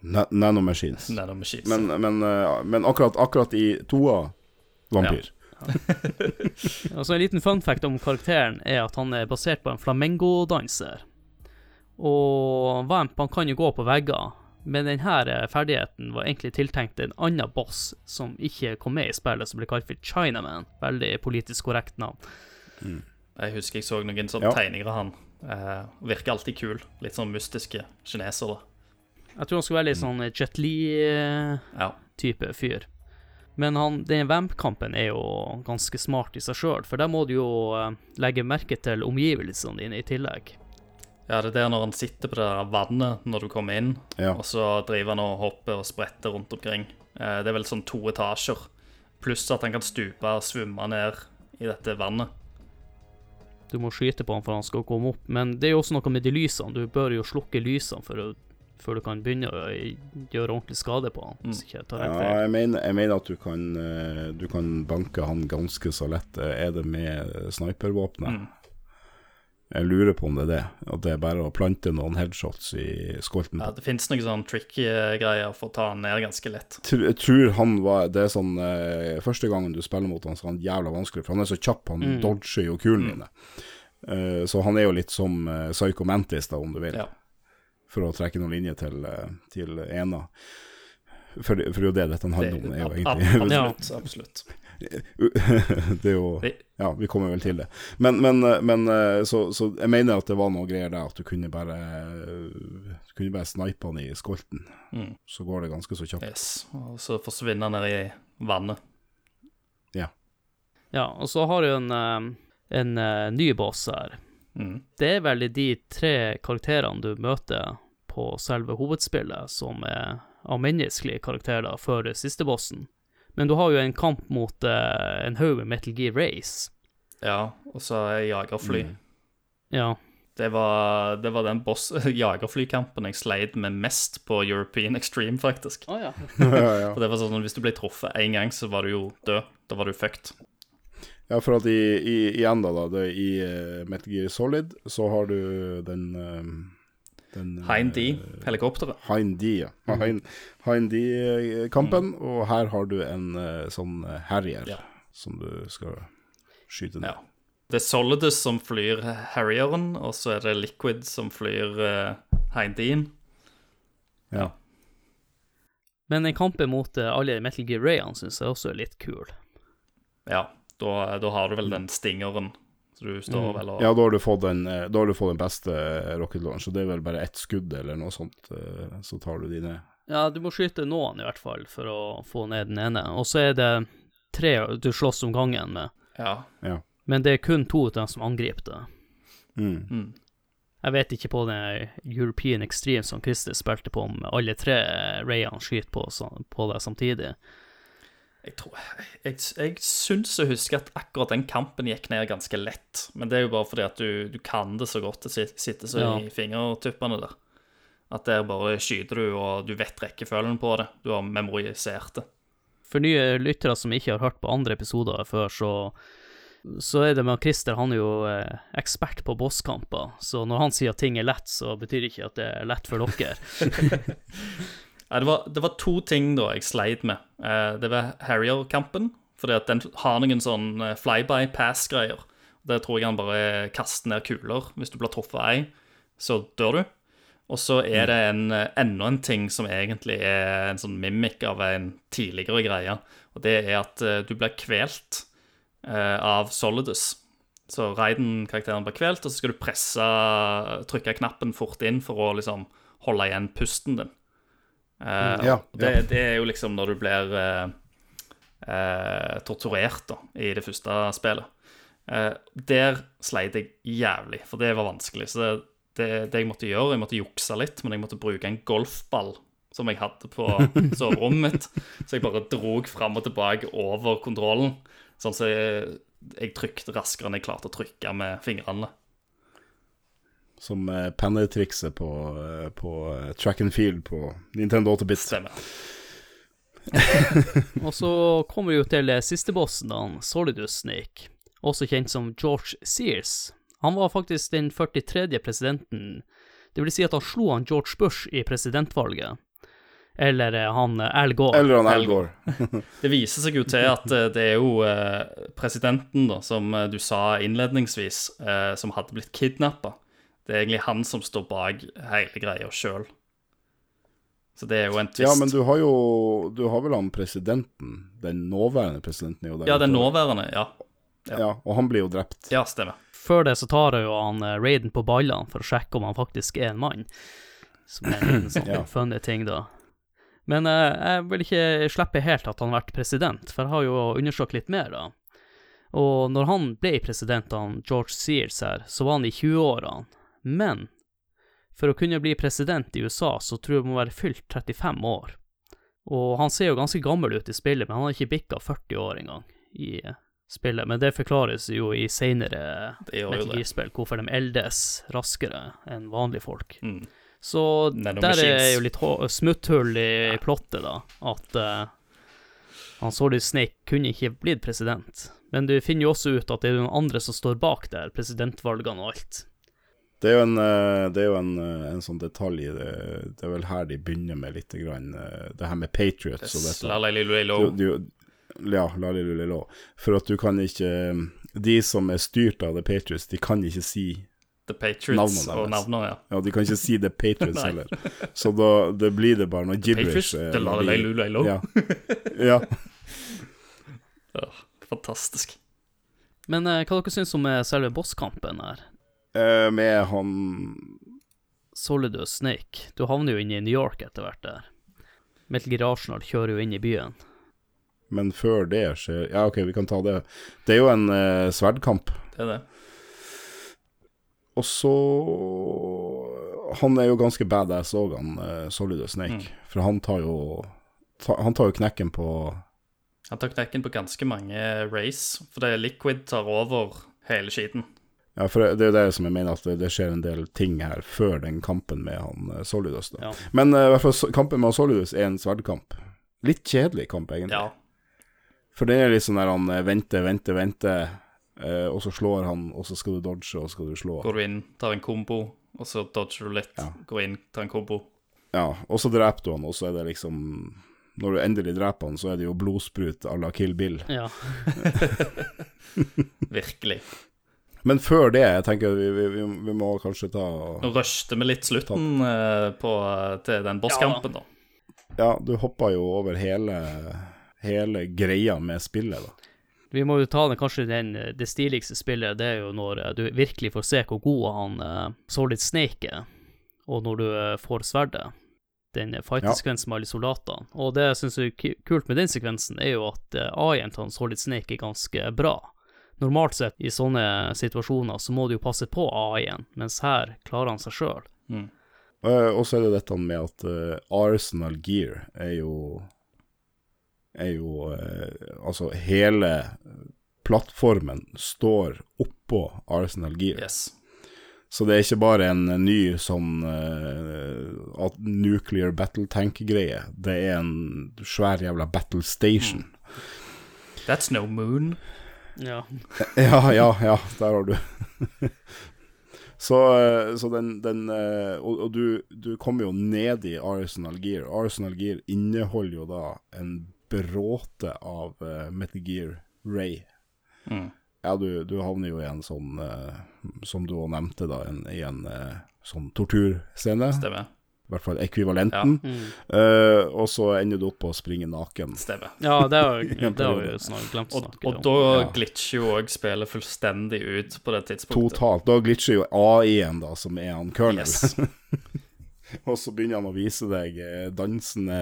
Na nanomachines. Nanomachines. Men, men, eh, men akkurat, akkurat i toa vampyr. Altså En liten fun fact om karakteren er at han er basert på en flamengo-danser. Og Vamp han kan jo gå på vegger, men denne ferdigheten var egentlig tiltenkt en annen boss som ikke kom med i spillet, som ble kalt for Chinaman. Veldig politisk korrekt navn. Jeg husker jeg så noen sånne Ja. tegninger av han. Eh, virker alltid kul. Litt sånn mystiske kinesere. Jeg tror han skulle være litt sånn Jet Li-type Ja. fyr. Men han, den Vamp-kampen er jo ganske smart i seg sjøl, for der må du jo eh, legge merke til omgivelsene dine i tillegg. Ja, det er der når han sitter på det der vannet når du kommer inn, Ja. og så driver han og hopper og spretter rundt omkring. Eh, det er vel sånn to etasjer. Pluss at han kan stupe og svømme ned i dette vannet. Du må skyte på han for han skal komme opp, men det er jo også noe med de lysene. Du bør jo slukke lysene for å, før du kan begynne å gjøre ordentlig skade på han. Hvis ikke jeg tar Ja, helt feil. jeg mener, jeg mener at du kan, eh, du kan banke han ganske så lett. Eh, Er det med snipervåpenet? Mm. Jeg lurer på om det er det. At det er bare å plante noen headshots i skolten. Ja, det fins noen sånn tricky eh, greier for å ta han ned ganske lett. Jeg tror han var Det er sånn eh, Første gangen du spiller mot han, så er han jævla vanskelig, for han er så kjapp. Han Mm. dodger jo kulene dine. Uh, så han er jo litt som uh, Psycho Mantis, da, om du vil. Ja. For å trekke noen linjer til, til ena. For, for det jo det dette handler om. er jo egentlig Ja. Absolutt. absolutt. Det er jo Ja, vi kommer vel til det. Men, men, men eh, så, så jeg mener at det var noe greier der, at du kunne bare Du kunne bare snipe han i skolten. Mm. Så går det ganske så kjapt. Yes. Og så forsvinner han ned i vannet. Ja, Ja, og så har du en, eh, en eh, ny boss her. Mm. Det er vel de tre karakterene du møter på selve hovedspillet, som er av menneskelige karakterer før siste bossen. Men du har jo en kamp mot uh, en haug med Metal Gear Race. Ja, og så er jagerfly. Mm. Ja. Det var, det var den boss jagerflykampen jeg sleit med mest på European Extreme, faktisk. Oh, ja. For det var sånn Hvis du ble truffet én gang, så var du jo død. Da var du fucked. ja, for at i, i, igjen da, da det, i uh, Metal Gear Solid så har du den, eh, eh, Hein D, helikopteret. Hein D, ja. Mhm. Hein, hein D-kampen, og her har du en eh, sånn Harrier Ja. som du skal skyte ned. Ja. Det er Solidus som flyr Harrieren, og så er det Liquid som flyr uh, Hein D-en. Ja. Men en kamp mot eh, alle Metal Gear Rayene syns jeg også er litt kul. Ja, da, da har du vel den stingeren. Så du står vel og Ja, da har du fått den, eh, da har du fått den beste rocket launch, og det er vel bare ett skudd eller noe sånt, eh, så tar du de ned. Ja, du må skyte noen i hvert fall for å få ned den ene. Og så er det tre du slåss om gangen med. Ja. Ja. Men det er kun to av dem som angriper deg. Mm. Mm. Jeg vet ikke på den European Extreme som Christer spilte på, om alle tre Rayene skyter på, på deg samtidig. Jeg tror Jeg, jeg syns å huske at akkurat den kampen gikk ned ganske lett. Men det er jo bare fordi at du, du kan det så godt. Det sit- sitter så Ja. i fingertuppene der. At der bare skyter du, og du vet rekkefølgen på det. Du har memorisert det. For nye lyttere som ikke har hørt på andre episoder før, så, så er det med Christer, han er jo eh, ekspert på bosskamper. Så når han sier at ting er lett, så betyr det ikke at det er lett for dere. Nei, det, var, det var to ting da jeg sleit med. Eh, det var Harrier-kampen. Fordi at den har noen sånn eh, fly-by-pass-greier. Der tror jeg han bare kaster ned kuler. Hvis du blir truffet av ei, så dør du. Og så er det en, eh, enda en ting som egentlig er en sånn mimikk av en tidligere greie. Og det er at du blir kvelt av Solidus. Så Raiden-karakteren blir kvelt, og så skal du presse trykke knappen fort inn for å liksom holde igjen pusten din. Eh, Ja, det, ja. det er jo liksom når du blir uh, uh, torturert da, i det første spillet. Der sleit jeg jævlig, for det var vanskelig. Så det, det, det jeg måtte gjøre, jeg måtte jukse litt, men jeg måtte bruke en golfball som jeg hadde på soverommet mitt. Så jeg bare drog fram og tilbake over kontrollen, sånn så jeg, jeg trykte raskere enn jeg klarte å trykke med fingrene. Som eh, pennetrikset på, eh, på eh, track and field på Nintendo 8-bit. Stemmer. Og så kommer vi jo til sistebossen, siste bossen, da, Solidus Snake, også kjent som George Sears. Han var faktisk den 43. presidenten, det vil si at han slo han George Bush i presidentvalget. Eller han Al Gore. Eller han Al Gore. Det viser seg jo til at det er jo presidenten, da, som du sa innledningsvis, eh, som hadde blitt kidnappa. Det er egentlig han som står bak hele greia sjøl. Så det er jo en twist. Ja, men du har jo Du har vel han presidenten, den nåværende presidenten, er jo der. Ja, den nåværende. Ja. Ja, og han blir jo drept. ja, stemmer. Før det så tar jeg jo han eh, Raiden på ballene for å sjekke om han faktisk er en mann. Som er en sånn Ja. funny ting, da. Men eh, jeg vil ikke slippe helt at han har vært president, for jeg har jo undersøkt litt mer, da. Og når han ble president, han George Sears her, så var han i 20-årene. Men for å kunne bli president i USA, så tror jeg du må være fylt 35 år. Og han ser jo ganske gammel ut i spillet, men han har ikke bikka 40 år engang i eh, spillet. Men det forklares jo i seinere Metal hvorfor de eldes raskere enn vanlige folk. Mm. Så der er machines. jo litt smutthull i plottet, da. At uh, han Solid Snake kunne ikke blitt president. Men du finner jo også ut at det er noen andre som står bak der, presidentvalgene og alt. Det er jo en, eh, det er jo en, eh, en sånn detalj det, det er vel her de begynner med litt grann, eh, det her med Patriots og dette. la Du, du, ja, la For at du kan ikke De som er styrt av The Patriots, de kan ikke si The Patriots Navnene og navnene, ja. Ja, de kan ikke si The Patriots heller. Så da det blir det bare noe gibberish. The. Ja. ja. Fantastisk. Men hva dere syns om selve bosskampen her? Eh, med han Solidus Snake. Du havner jo inne i New York etter hvert der. Metal Gear Arsenal kjører jo inn i byen. Men før det skjer Ja, OK, vi kan ta det. Det er jo en uh, sverdkamp. Det er det. Og så Han er jo ganske badass òg, han uh, Solidus Snake. Mm. For han tar jo ta, Han tar jo knekken på Han tar knekken på ganske mange race, for det er Liquid tar over hele skiten. Ja, for det, er jo det som jeg mener, at det, det skjer en del ting her før den kampen med han eh, Solidus. Ja. Men eh, i hvert fall kampen med han Solidus er en sverdkamp. Litt kjedelig kamp, egentlig. Ja. For det er litt sånn der han eh, venter, venter, venter, eh, og så slår han, og så skal du dodge, og så skal du slå. Går du inn, tar en kombo, og så dodger du litt. Ja. Går inn, tar en kombo. Ja, og så dreper du han, og så er det liksom Når du endelig dreper han, så er det jo blodsprut à la Kill Bill. Ja. Virkelig. Men før det, jeg tenker vi, vi, vi, vi må kanskje ta Nå røster vi litt slutten eh, på, til den bosskampen, da. Ja, du hoppa jo over hele, hele greia med spillet, da. Vi må jo ta den, kanskje den, eh, det stiligste spillet, det er jo når eh, du virkelig får se hvor god han uh, Solid Snake er, og når du eh, får sverdet. Den fighting-sekvensen med alle soldatene. Og det jeg syns er kult med den sekvensen, er jo at uh, AI-en til han Solid Snake er ganske bra. Normalt sett i sånne situasjoner så må du jo passe på AI-en, mens her klarer han seg sjøl. Mm. Eh, og så er det dette med at eh, Arsenal Gear er jo Er jo eh, Altså, hele plattformen står oppå Arsenal Gear. Yes. Så det er ikke bare en ny sånn uh, at nuclear battle tank-greie. Det er en svær jævla battle station. That's no moon. Ja. Ja, ja, ja, der har du. så, eh, så den, den eh, Og, og du, du kommer jo ned i Arsenal Gear. Arsenal Gear inneholder jo da en bråte av uh, Metal Gear Ray. Mm. Ja, du, du havner jo i en sånn, uh, som du òg nevnte, da, en, i en uh, sånn torturscene. Stemmer. I hvert fall ekvivalenten. Mm. Uh, og så ender du opp på å springe naken. Stemmer. ja, det har vi snart glemt å Og, snakke og om. da Ja. glitcher jo òg spillet fullstendig ut på det tidspunktet. Totalt. Da glitcher jo AI-en, da, som er han Colonel. Yes. Og så begynner han å vise deg eh, dansende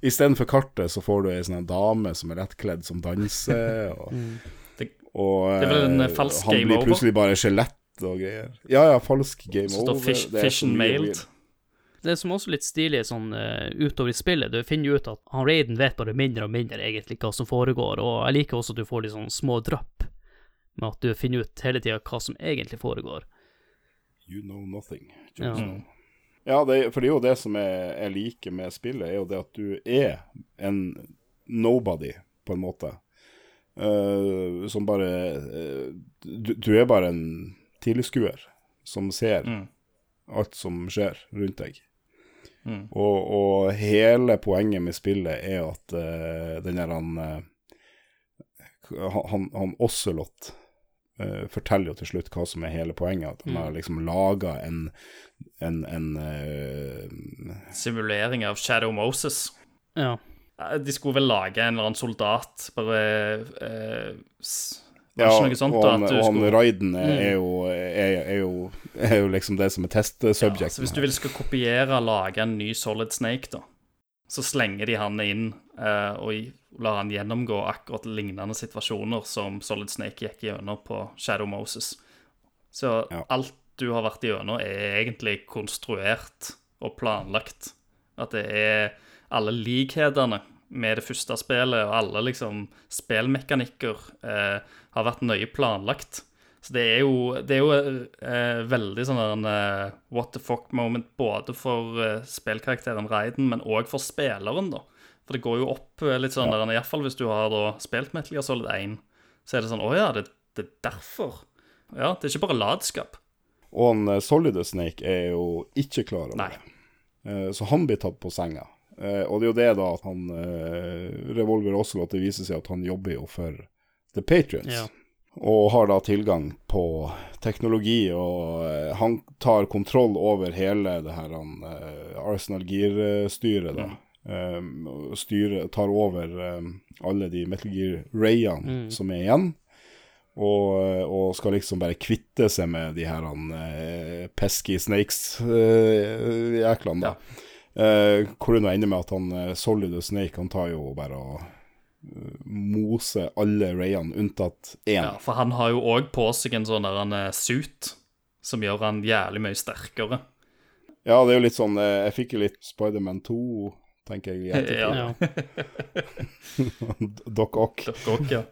Istedenfor kartet, så får du ei sånn dame som er lettkledd som danser. Og, Det- og det er vel en eh, falsk han game blir over? plutselig bare skjelett og greier. Ja, ja, falsk game Så står over. fish, er and mailed. weird. Det som også er litt stilig sånn eh, utover i spillet, du finner jo ut at han Raiden vet bare mindre og mindre egentlig hva som foregår, og jeg liker også at du får litt sånn små drypp med at du finner ut hele tida hva som egentlig foregår. You know nothing. Ja. Jon Ja, det, for det er jo det som jeg, jeg liker med spillet, er jo det at du er en nobody, på en måte. Uh, som bare uh, du, du er bare en tilskuer som ser Mm. alt som skjer rundt deg. Mm. Og, og hele poenget med spillet er at uh, den der han eh, Han, han Ocelot uh, forteller jo til slutt hva som er hele poenget. At han har liksom laga en, en, en uh, Simulering av Shadow Moses. Ja. De skulle vel lage en eller annen soldat, bare Var Ja, sånt? og han, og han. Raiden er, er, jo, er, er, jo, er jo liksom det som er Ja, testsubjekten. så hvis du vil skal kopiere og lage en ny Solid Snake, da, så slenger de han inn eh, og lar han gjennomgå akkurat lignende situasjoner som Solid Snake gikk gjennom på Shadow Moses. Så Ja. alt du har vært gjennom, er egentlig konstruert og planlagt. At det er alle likhetene med det første spillet, og alle liksom spillmekanikker eh, har vært nøye planlagt. Så det er jo, det er jo eh, veldig sånn der en eh, what the fuck moment både for eh, spillkarakteren Raiden, men òg for spilleren, da. For det går jo opp eh, litt sånn Ja. der, iallfall hvis du har da spilt Metal Gear Solid 1, så er det sånn Å ja, det, det er derfor. Ja, det er ikke bare latskap. Og han eh, Solid Snake er jo ikke klar over det. Eh, Så han blir tatt på senga. Og det er jo det da at han Revolver Ocelot, det viser seg at han jobber jo for The Patriots. Ja. Og har da tilgang på teknologi, og eh, han tar kontroll over hele det her han, eh, Arsenal Gear-styret, da. Um, og styrer, tar over um, alle de Metal Gear Rayene som er igjen. Og, og skal liksom bare kvitte seg med de her han, eh, pesky snakes-jæklene, da. uh, hvor nå ender med at han uh, Solid Snake han tar jo bare og eh, moser alle Rayene unntatt én. Ja, For han har jo òg på seg en sånn der en eh, suit som gjør han jævlig mye sterkere. Ja, det er jo litt sånn eh, Jeg fikk jo litt Spiderman 2, tenker jeg. ettertid. Ja. ja. Doc Ock. Doc Ock, ja.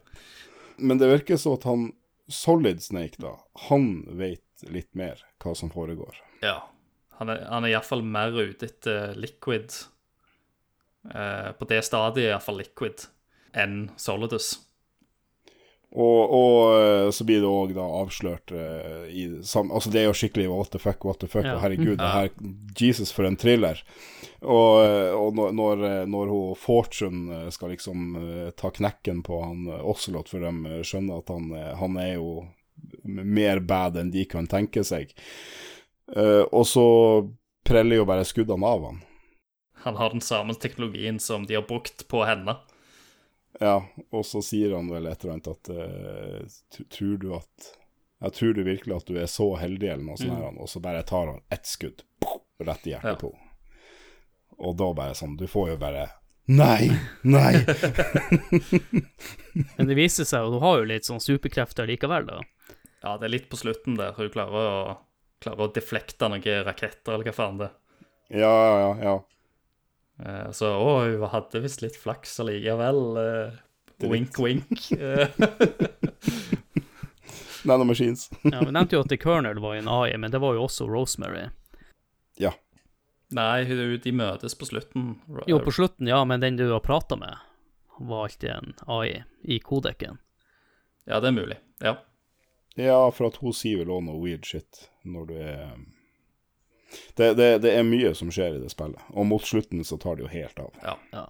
Men det virker så at han Solid Snake, da, han vet litt mer hva som foregår. ja. Han er, han er iallfall mer ute etter liquid. Eh, på det stadiet iallfall liquid enn Solidus. Og, og eh, så blir det òg da avslørt uh, i sam, Altså, det er jo skikkelig what the fuck, what the fuck, Ja. og herregud, det her Jesus, for en thriller. Og, eh, og når, når, hun Fortune skal liksom uh, ta knekken på han Ocelot, for de skjønner at han, han er jo mer bad enn de kan tenke seg. uh, og så preller jo bare skuddene av han. Han har den samme teknologien som de har brukt på henne. Ja, og så sier han vel et eller annet at eh, Tror du at Jeg tror du virkelig at du er så heldig, eller noe sånt, her, og så bare tar han ett skudd rett i hjertet Ja. på Og da bare sånn Du får jo bare Nei! Nei! Men det viser seg jo, du har jo litt sånn superkrefter likevel, da. Ja, det er litt på slutten der hun klarer å, klarer å deflekte noen raketter, eller hva faen det er. Ja, ja, ja. Eh, Så å, hun hadde visst litt flaks allikevel. Uh, Wink, wink. Eh, Nanomachines. Ja, Vi nevnte jo at The Colonel var en AI, men det var jo også Rosemary. Ja. Nei, de møtes på slutten. Jo, på slutten, ja, men den du har prata med, var alltid en AI i kodeken. Ja, det er mulig. Ja. Ja, for at hun sier vel òg noe weird shit når du er det, det, det er mye som skjer i det spillet, og mot slutten så tar det jo helt av. ja. Ja.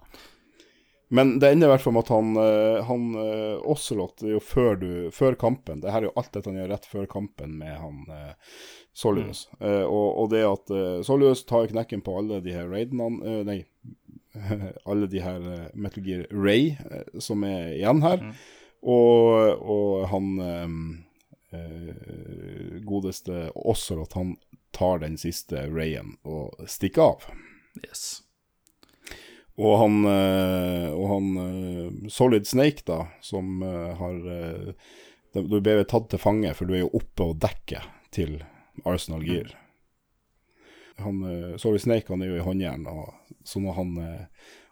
Men det ender i hvert fall med at han, eh, han eh, Ocelot er jo før, du, før kampen Det her er jo alt dette han gjør rett før kampen med han eh, Solius. Eh, og, og det at eh, Solius tar knekken på alle de her raidene eh, Nei, alle de her eh, Metal Gear Ray eh, som er igjen her. Og, og han eh, eh, godeste Ocelot, han tar den siste Rayen og stikker av. Yes. Og han, eh, og han eh, Solid Snake, da, som eh, har Du ble tatt til fange, for du er jo oppe og dekker til Arsenal Gear. Han, Solid Snake han er jo i håndjern, og så når han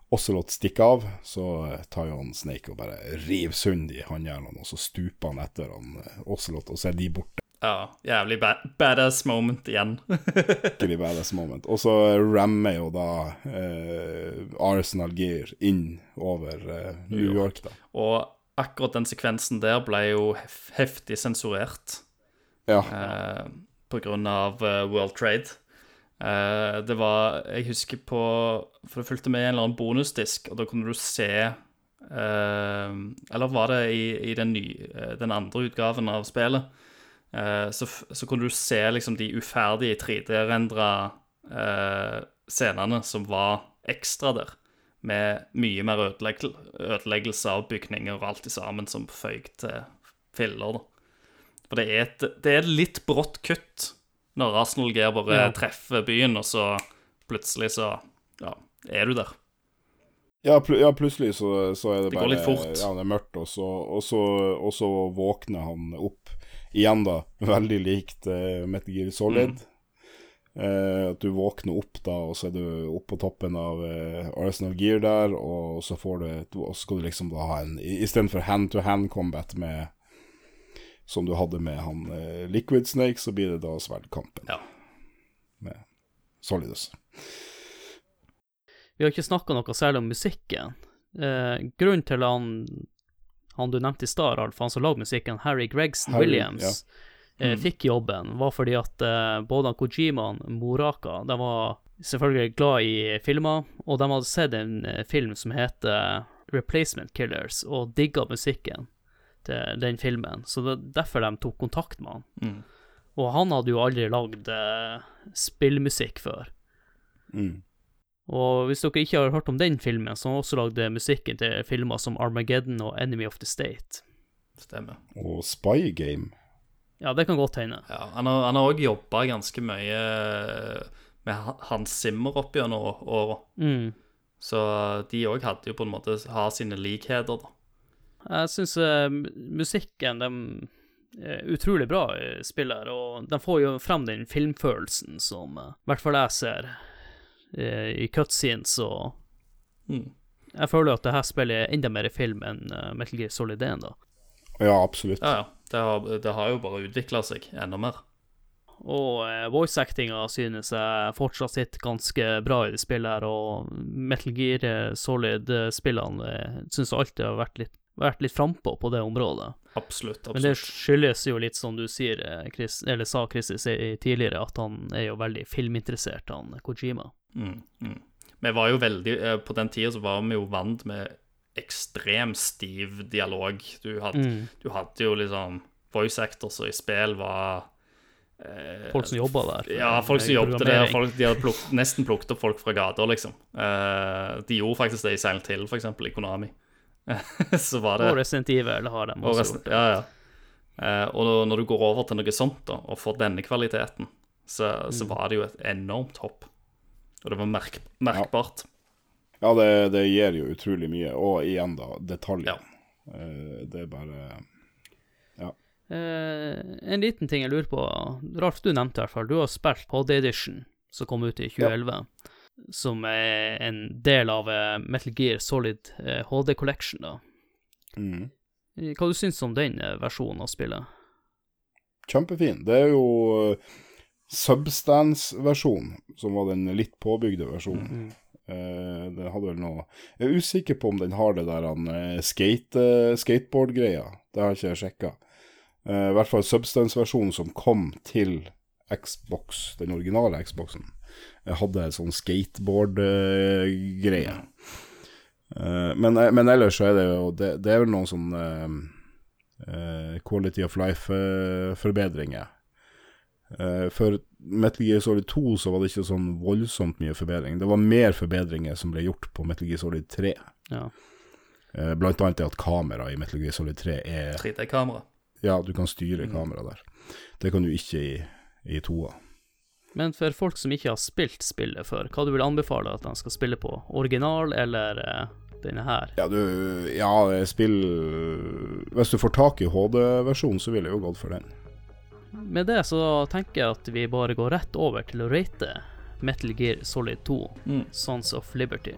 Ocelot stikker av, så tar jo han Snake og bare river sund i håndjernene, og så stuper han etter han Ocelot, og så er de borte. Ja, jævlig ba badass moment igjen. Skikkelig badass moment. Og så rammer jo da eh, Arsenal Gear inn over eh, New York, da. Og akkurat den sekvensen der ble jo hef heftig sensurert Ja. eh, på grunn av eh, World Trade. Eh, det var Jeg husker på For det fulgte med en eller annen bonusdisk, og da kunne du se eh, Eller var det i, i den, nye, den andre utgaven av spillet? Eh, så, så kunne du se liksom de uferdige 3D-rendra eh, scenene som var ekstra der. Med mye mer ødelegg ødeleggelse av bygninger og alt i sammen som føyk til filler. da. For det er et, det er et litt brått kutt når Arsenal Gear bare Ja. treffer byen, og så plutselig så ja, er du der. Ja, pl ja plutselig så, så er det, Det bare. Ja, det er mørkt, og så, og så, og så våkner han opp igjen, da. Veldig likt uh, Metal Gear Solid. Eh, at du våkner opp da, og så er du oppe på toppen av uh, Arsenal Gear der, og så får du og så skal du liksom da ha en Istedenfor hand-to-hand combat med som du hadde med han uh, Liquid Snake, så blir det da sverdkampen Ja. med Solidus. Vi har ikke snakka noe særlig om musikken. Eh, grunnen til han, han du nevnte i stad, Ralf, han som lagde musikken, Harry Gregson Harry, Williams, eh, fikk jobben, var fordi at eh, både Kojima og Moraka de var selvfølgelig glad i filmer, og de hadde sett en eh, film som heter Replacement Killers, og digga musikken til den filmen. Så det er derfor de tok kontakt med han. Mm. Og han hadde jo aldri lagd spillmusikk før. Mm. Og hvis dere ikke har hørt om den filmen, så har han også lagd musikken til filmer som Armageddon og Enemy of the State. Stemmer. Og Spy Game. Ja, det kan godt hende. Ja, han har han har òg jobba ganske mye med Hans Zimmer opp gjennom åra. Mm. Så de òg hadde jo på en måte har sine likheter, da. Jeg syns musikken de er utrolig bra spiller, og de får jo frem den filmfølelsen som eh, i hvert fall jeg ser eh, i cutscenes, og Mm. jeg føler at det her spillet er enda mer film enn eh, Metal Gear Solid 1, da. Ja, absolutt. Ja, ja. Det har, det har jo bare utvikla seg enda mer. Og eh, voice-actinga synes jeg fortsatt sitter ganske bra i det spillet her, og Metal Gear eh, Solid-spillene syns alltid har vært litt, vært litt frampå på det området. Absolutt. Men det skyldes jo litt som du sier, eh, Chris, eller sa Chris tidligere, at han er jo veldig filminteressert, han Kojima. Mm, mm. Vi var jo veldig eh, På den tida så var vi jo vant med ekstrem stiv dialog. Du hadde, Mm. du hadde jo liksom Voice actors og i spill var eh, Folk som jobba der. Ja, folk som jobbet der. Folk, de hadde plukket, nesten plukket opp folk fra gata, liksom. Eh, de gjorde faktisk det i Silent Hill, eksempel, i Konami. så var det Og Resident Evil har de også Og gjort. ja, ja. Eh, og når- du går over til noe sånt, da, og får denne kvaliteten, så, så Mm. var det jo et enormt hopp. Og det var merk, merkbart. Ja, det, det gir jo utrolig mye. Og igjen, da, detaljer. Ja. Eh, det er bare Eh, en liten ting jeg lurer på, Ralf, du nevnte i hvert fall, du har spilt Pod Edition, som kom ut i 2011, som er en del av eh, Metal Gear Solid eh, HD Collection, da. mm. Eh, Hva du syns om den eh, versjonen av spillet? Kjempefin. Det er jo uh, Substance-versjonen, som var den litt påbygde versjonen. Eh, den hadde vel noe Jeg er usikker på om den har det der uh, skate, uh, skateboard-greia. Det har ikke jeg sjekka. Eh, I hvert fall Substance-versjonen som kom til Xbox, den originale Xboxen, hadde en sånn skateboard-greie. Eh, men, men ellers så er det jo Det, det er vel noen sånn eh, eh, quality of life-forbedringer. Eh, for Metal Gear Solid 2 så var det ikke sånn voldsomt mye forbedring. Det var mer forbedringer som ble gjort på Metal Gear Solid 3. Ja. Eh, blant annet det at kamera i Metal Gear Solid 3 er 3D-kamera. Ja, du kan styre kamera der. Det kan du ikke i, i 2 Men for folk som ikke har spilt spillet før, hva du vil anbefale at de skal spille på? Original eller eh, denne her? Ja, du Ja, spill Hvis du får tak i HD-versjonen, så ville jeg jo gått for den. Med det så tenker jeg at vi bare går rett over til å rate Metal Gear Solid 2, Mm. Sons of Liberty.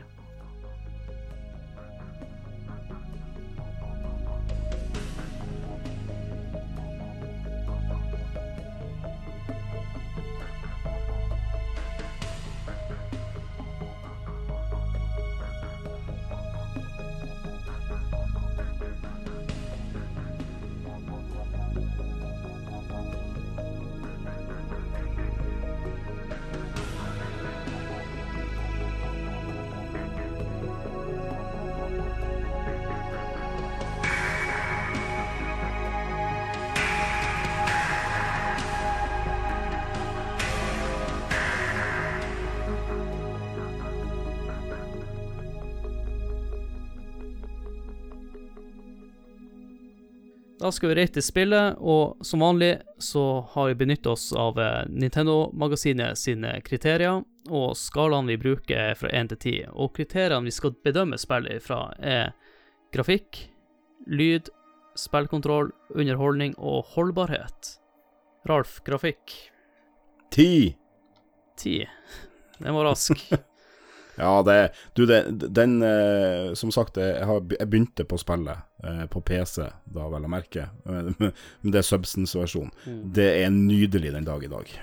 Da skal vi rate spillet, og som vanlig så har vi benyttet oss av eh, Nintendo-magasinet sine kriterier, og skalaen vi bruker er fra 1 til 10. Og kriteriene vi skal bedømme spillet fra, er grafikk, lyd, spillkontroll, underholdning og holdbarhet. Ralf, grafikk Ti! 10. Den var rask. Ja, det Du, det, den eh, Som sagt, jeg, har, jeg begynte på spillet eh, på PC, da vel å merke. Men det er Substance-versjonen. Det er nydelig den dag i dag.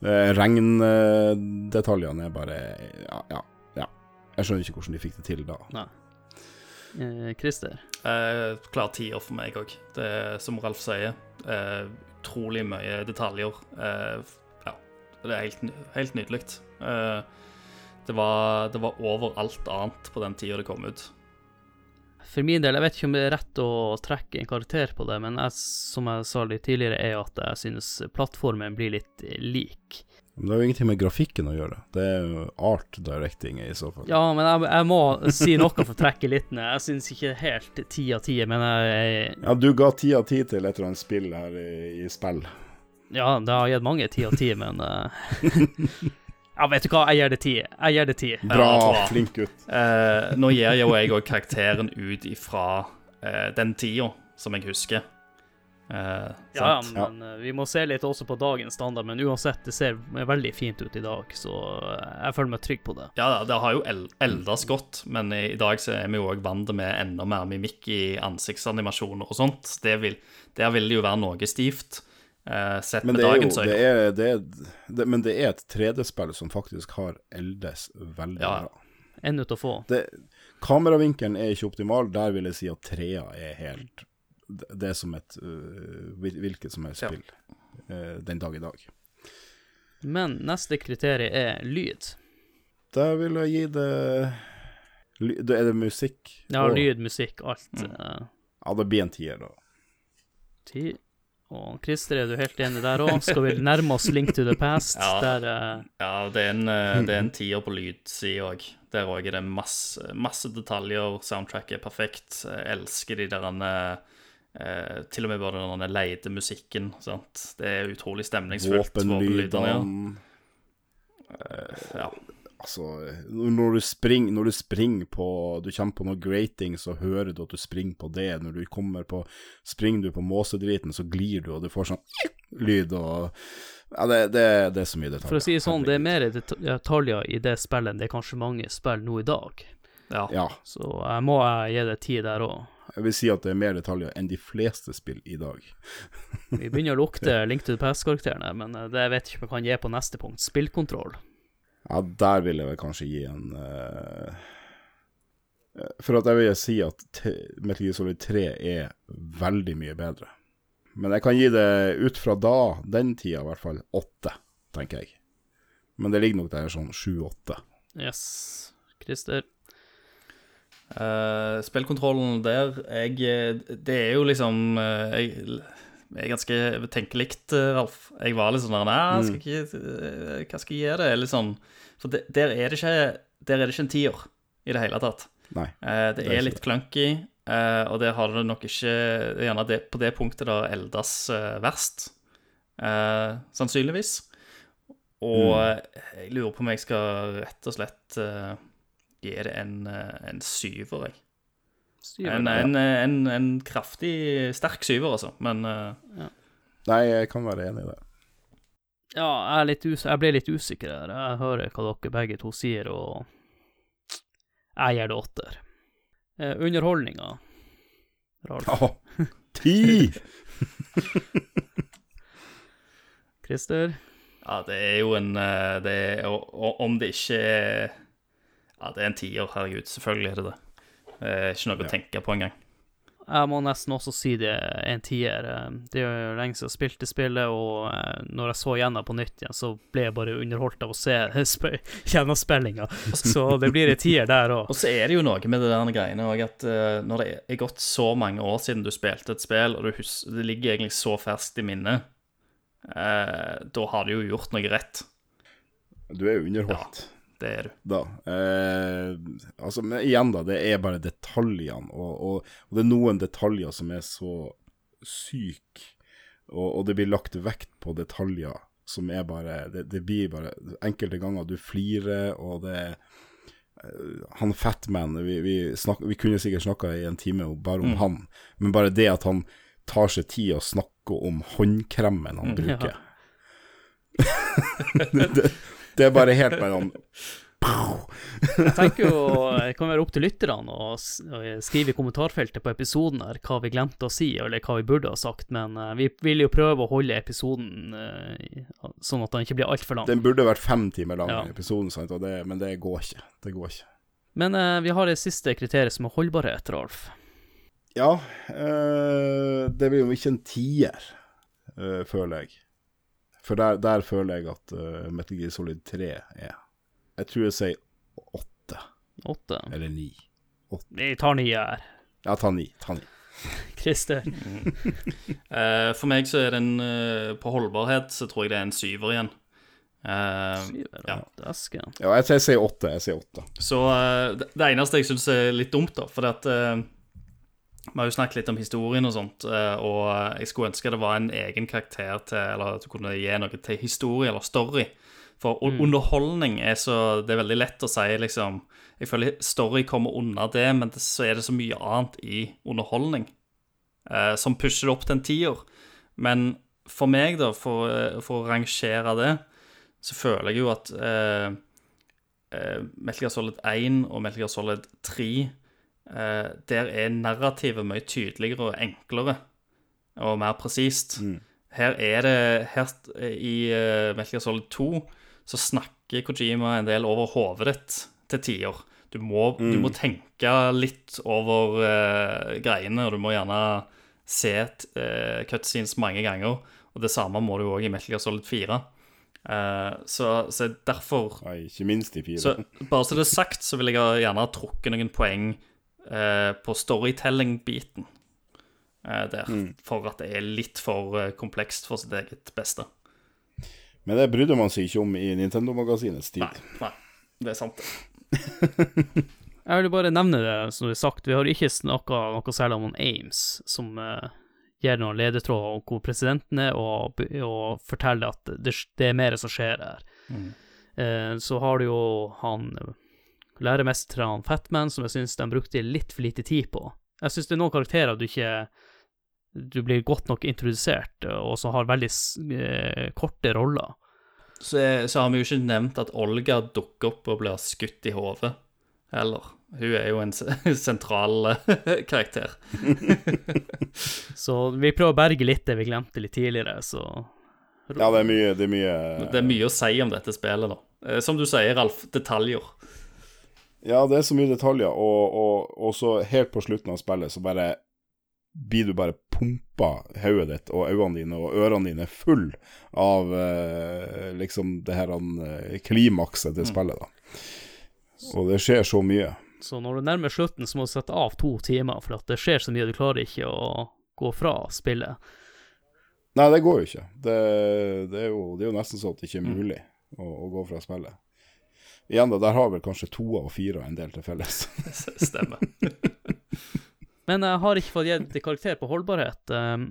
Eh, Regndetaljene er bare ja, ja, ja. Jeg skjønner ikke hvordan de fikk det til da. Nei. Eh, Christer. Eh, klar tier for meg òg. Det er som Ralf sier, eh, utrolig mye detaljer. Eh, ja, det er helt, helt nydelig. Eh, det, var, det var over alt annet på den tida det kom ut. For min del, jeg vet ikke om det er rett å trekke en karakter på det, men jeg, som jeg sa litt tidligere, er at jeg synes plattformen blir litt lik. Men det har jo ingenting med grafikken å gjøre. Det er jo art directing i så fall. Ja, men jeg, jeg må si noe for å trekke litt ned. Jeg synes ikke helt ti av ti, men jeg, Ja, du ga ti av ti til et eller annet spill her i, i spill. Ja, det har gitt mange ti av ti, men eh, Ja, vet du hva, jeg gir det ti. Jeg gir det ti. Bra, ja. flink gutt. Uh, nå gir jo jeg òg karakteren ut ifra uh, den tida som jeg husker. Uh, Ja, men vi må se litt også på dagens standard, men uansett, det ser veldig fint ut i dag, så jeg føler meg trygg på det. Ja, det har jo el eldes godt, men i, i dag så er vi jo òg vant med enda mer mimikk i ansiktsanimasjoner og sånt. Det vil, der vil det jo være noe stivt, eh, sett Men med dagens øyne. det er, det er, det, Men det er et 3D-spill som faktisk har eldes veldig Ja. bra. Ennå til å få. Det, kameravinkelen er ikke optimal. Der vil jeg si at trea er helt Det er som et uh, hvilket som helst Ja. spill øh, den dag i dag. Men neste kriterium er lyd. Der vil jeg gi det ly- Er det musikk? Ja, lyd, musikk, alt. Mm. eh, Ja, det blir en tier, da. ti. Og Christer, er du helt enig der òg? Skal vi nærme oss Link to the Past? Ja. Der uh... Ja, det er en, eh, det er en tier på lydsida òg. Der òg er det masse, masse detaljer. Soundtracket er perfekt. Jeg elsker de der eh, eh, Til og med bare den leide musikken. Sant? Det er utrolig stemningsfullt. våpenlydene, ja. Våpenlydene Ja. Altså, når du springer, når du springer på Du kommer på noe grating, så hører du at du springer på det. Når du kommer på Springer du på måsedriten, så glir du, og du får sånn lyd og Ja, det, det, det er så mye detaljer. For å si det sånn, det er mer detaljer i det spillet enn det er kanskje mange spill nå i dag. ja. Ja, Så jeg må gi det tid der òg. jeg vil si at det er mer detaljer enn de fleste spill i dag. Vi begynner å lukte Link to the Past-karakterene, men eh, det vet jeg ikke om jeg kan gi på neste punkt. Spillkontroll. Ja, der vil jeg vel kanskje gi en uh... For at jeg vil si at Metal Gear Solid 3 er veldig mye bedre. Men jeg kan gi det ut fra da, den tida i hvert fall, åtte, tenker jeg. Men det ligger nok der sånn sju-åtte. Yes. Christer. Uh, spillkontrollen der jeg, Det er jo liksom jeg, jeg er ganske tenkelikt, Ralf. Jeg var litt sånn der Nei, skal ikke, eh, hva skal jeg gi det? Litt sånn For det, der, er det ikke, der er det ikke en tier i det hele tatt. Nei. Eh, det er er litt clunky, eh, og der har det nok ikke er Gjerne det, på det punktet der eldes eh, verst, eh, sannsynligvis. Og mm. jeg lurer på om jeg skal rett og slett eh, gi det en, eh, en syver, jeg. Syver, En, en, en, en kraftig, sterk syver, altså. Men eh, Nei, jeg kan være enig i det. Ja, jeg, er litt us jeg ble litt usikker her. Jeg hører hva dere begge to sier, og jeg gir det åtter. Eh, underholdninga. Ralf. Ja, ti! Christer. ja, det er jo en eh, det er, og, og Om det ikke er Ja, det er en tier, herregud. Selvfølgelig er det det. Er ikke noe å tenke på engang. Jeg må nesten også si det en tier. Eh, Det er jo lenge siden jeg spilte spillet, og eh, når jeg så gjennom på nytt igjen, så ble jeg bare underholdt av å se sp- gjennomspillinga. Så det blir en tier der òg. Og så er det jo noe med det der greiene òg at eh, når det er gått så mange år siden du spilte et spill, og det ligger egentlig så ferskt i minnet, eh, da har du jo gjort noe rett. Du er jo underholdt. Det er du. da. Eh, altså, men igjen, da, det er bare detaljene, og, og, og det er noen detaljer som er så syke, og, og det blir lagt vekt på detaljer som er bare det, det blir bare Enkelte ganger du flirer, og det er eh, han Fatman vi, vi, snak, vi kunne sikkert snakka i en time bare om han, men bare det at han tar seg tid å snakke om håndkremen han bruker det, det er bare helt mellom Jeg tenker jo det kan være opp til lytterne å skrive i kommentarfeltet på episoden her hva vi glemte å si, eller hva vi burde ha sagt, men eh, vi vil jo prøve å holde episoden eh, sånn at den ikke blir altfor lang. Den burde vært fem timer lang, Ja. episoden, sant? Og det, men det går ikke. Det går ikke. Men eh, vi har det siste kriteriet som er holdbarhet, Ralf. Ja, eh, det blir jo ikke en tier, eh, føler jeg. For der, der føler jeg at uh, Metal Gear Solid 3 er. Jeg tror jeg sier åtte, Åtte. eller ni. Vi tar ni her. Ja, ta ni. Ta ni. Christer. Eh, for meg så er den uh, på holdbarhet, så tror jeg det er en syver igjen. Uh, Syver, ja. Ja, jeg, jeg sier åtte. Jeg sier åtte. Så eh, det- det eneste jeg syns er litt dumt, da, for at eh, Vi har jo snakket litt om historien og sånt, eh, og jeg skulle ønske det var en egen karakter til Eller at du kunne gi noe til historie eller story. For mm. underholdning er så Det er veldig lett å si, liksom Jeg føler story kommer unna det, men det, så er det så mye annet i underholdning eh, som pusher det opp til en tier. Men for meg, da, for, eh, for å rangere det, så føler jeg jo at eh, eh, Metal Gear Solid 1 og Metal Gear Solid 3 eh, Der er narrativet mye tydeligere og enklere og mer presist. Her er det her, I uh, Metal Gear Solid 2 så snakker Kojima en del over hodet ditt til tider. Du må, du må tenke litt over uh, greiene, og du må gjerne se uh, cutscenes mange ganger. Og det samme må du òg i Metal Gear Solid 4. Uh, så, så derfor Nei, ikke minst i 4. så bare så det er sagt, så vil jeg gjerne ha trukket noen poeng eh, på storytelling-biten eh, der, for at det er litt for eh, komplekst for sitt eget beste. Men det brydde man seg ikke om i Nintendo-magasinets tid. Nei, nei, det er sant. det. Jeg vil bare nevne det, som det er sagt. Vi har ikke snakka noe særlig om Ames, som uh, gir noen ledetråder om hvor presidenten er, og, og forteller at det, det er mer som skjer her. Eh, så har du jo han læremesteren Fatman, som jeg syns de brukte litt for lite tid på. Jeg syns det er noen karakterer du ikke Du blir godt nok introdusert, og som har veldig eh, korte roller. Så, er- så har vi jo ikke nevnt at Olga dukker opp og blir skutt i hodet heller. Hun er jo en sentral eh, karakter. Så vi prøver å berge litt det vi glemte litt tidligere, så Ja, det er mye Det er mye, Det er mye å si om dette spillet, da. Eh, Som du sier, Ralf, detaljer. Ja, det er så mye detaljer, og, og, og så helt på slutten av spillet så bare blir du bare pumpa hodet ditt og øynene dine og ørene dine full av eh, liksom det her eh, klimakset til spillet, da. Og det skjer så mye. Så når du nærmer slutten, så må du sette av to timer, for at det skjer så mye, du klarer ikke å gå fra spillet. Nei, det går jo ikke. Det, det, er, jo, det er jo nesten sånn at det ikke er mulig å, å gå fra spillet. Igjen da, der har vel kanskje toer og firer en del til felles. Stemmer. Men jeg har ikke fått gitt karakter på holdbarhet. Um,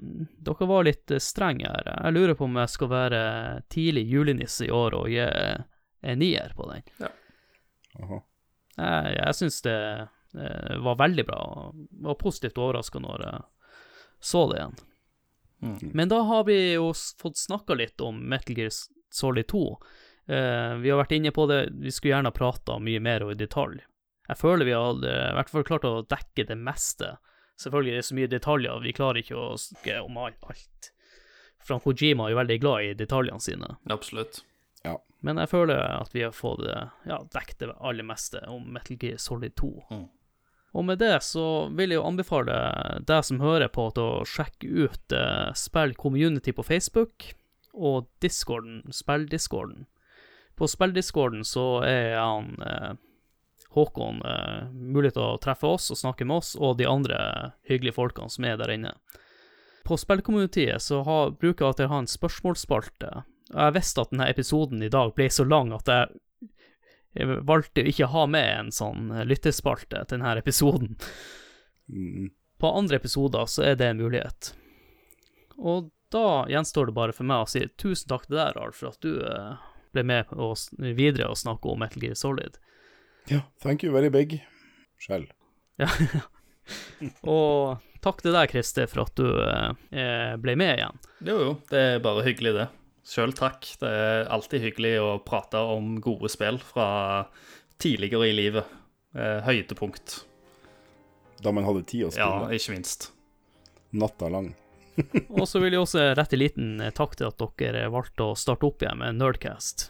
dere var litt eh, strenge her. Jeg lurer på om jeg skal være tidlig julenisse i år og gi en nier på den. Aha. Jeg, jeg syns det eh, var veldig bra, og var positivt overraska når jeg så det igjen. Men da har vi jo fått snakka litt om Metal Gear Solid 2. Eh, vi har vært inne på det, vi skulle gjerne ha prata mye mer og i detalj. Jeg føler vi har i hvert fall klart å dekke det meste. Selvfølgelig er det så mye detaljer, vi klarer ikke å snakke om alt. Frank Kojima er jo veldig glad i detaljene sine. Absolutt. Men jeg føler at vi har fått ja, dekket det aller meste om Metal Gear Solid 2. Mm. Og med det så vil jeg jo anbefale deg som hører på, til å sjekke ut eh, Spill Community på Facebook og Discorden, Spilldiscorden. På Spilldiscorden så er han eh, Håkon eh, mulig til å treffe oss og snakke med oss og de andre hyggelige folkene som er der inne. På spillcommunityet så har, bruker jeg å ha en spørsmålsspalte. Jeg visste at denne episoden i dag ble så lang at jeg jeg valgte å ikke ha med en sånn lyttespalte til denne episoden. Mm. På andre episoder så er det en mulighet. Og da gjenstår det bare for meg å si tusen takk til deg, Ralf, for at du eh, ble med oss videre og snakke om Metal Gear Solid. Ja, thank you very big. Skjell. Og takk til deg, Christer, for at du eh, ble med igjen. Jo, jo, det er bare hyggelig, det. Sjøl takk. Det er alltid hyggelig å prate om gode spill fra tidligere i livet. Eh, høydepunkt. Da man hadde tid å spille? Ja, ikke minst. Natta lang. Og så vil jeg også rette en liten eh, takk til at dere valgte å starte opp igjen med Nerdcast.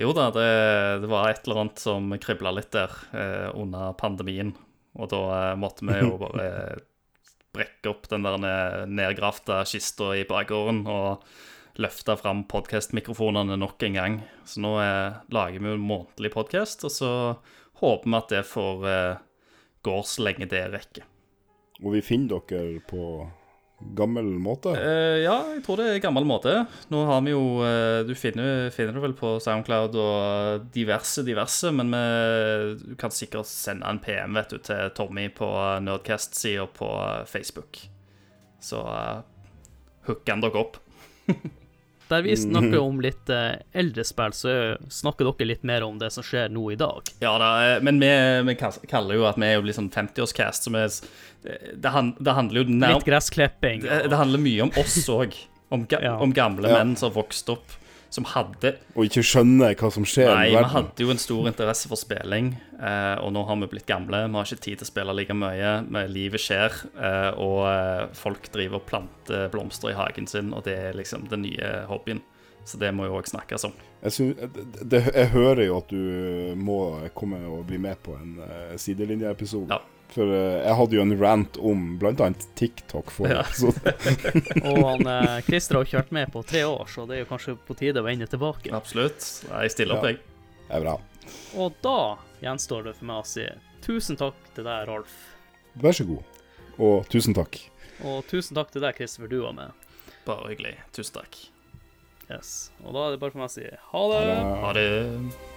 Jo da, det, det var et eller annet som kribla litt der eh, under pandemien. Og da eh, måtte vi jo bare brekke opp den der nedgrafta nedgravde kista i bakgården og løfte fram podkastmikrofonene nok en gang. Så nå eh, lager vi jo en månedlig podkast, og så håper vi at det får eh, gå så lenge det rekker. Og vi finner dere på gammel måte. Uh, ja, jeg tror det er gammel måte. Nå har vi jo uh, Du finner, finner det vel på Soundcloud og diverse, diverse, men vi, du kan sikkert sende en PM vet du, til Tommy på Nerdcast-sida på Facebook. Så uh, hook han dere opp. Der vi snakker om litt eh, eldre spill, så snakker dere litt mer om det som skjer nå i dag. Ja da, eh, men vi, vi kaller jo at vi er jo liksom 50-årscast, så vi, det, det, det handler jo nær, Litt gressklipping. det, det handler mye om oss òg. Om, ga, Ja. om gamle Ja. menn som har vokst opp, som hadde Og ikke skjønner hva som skjer Nei, i vi hadde jo en stor interesse for spilling, eh, og nå har vi blitt gamle. Vi har ikke tid til å spille like mye. Men livet skjer, eh, og eh, folk driver og planter blomster i hagen sin, og det er liksom den nye hobbyen. Så det må jo òg snakkes om. Jeg, synes, det, det, jeg hører jo at du må komme og bli med på en uh, sidelinjeepisode. Ja. For eh, jeg hadde jo en rant om bl.a. TikTok forrige Ja. episode. Og han, eh, Christer har ikke vært med på tre år, så det er jo kanskje på tide å vende tilbake. Absolutt. Jeg stiller opp, Ja. jeg. Det er bra. Og da gjenstår det for meg å si tusen takk til deg, Rolf. Vær så god. Og tusen takk. Og tusen takk til deg, Christer, for du var med. Bare hyggelig. Tusen takk. Yes. Og da er det bare for meg å si ha det. Ha det. Ha det.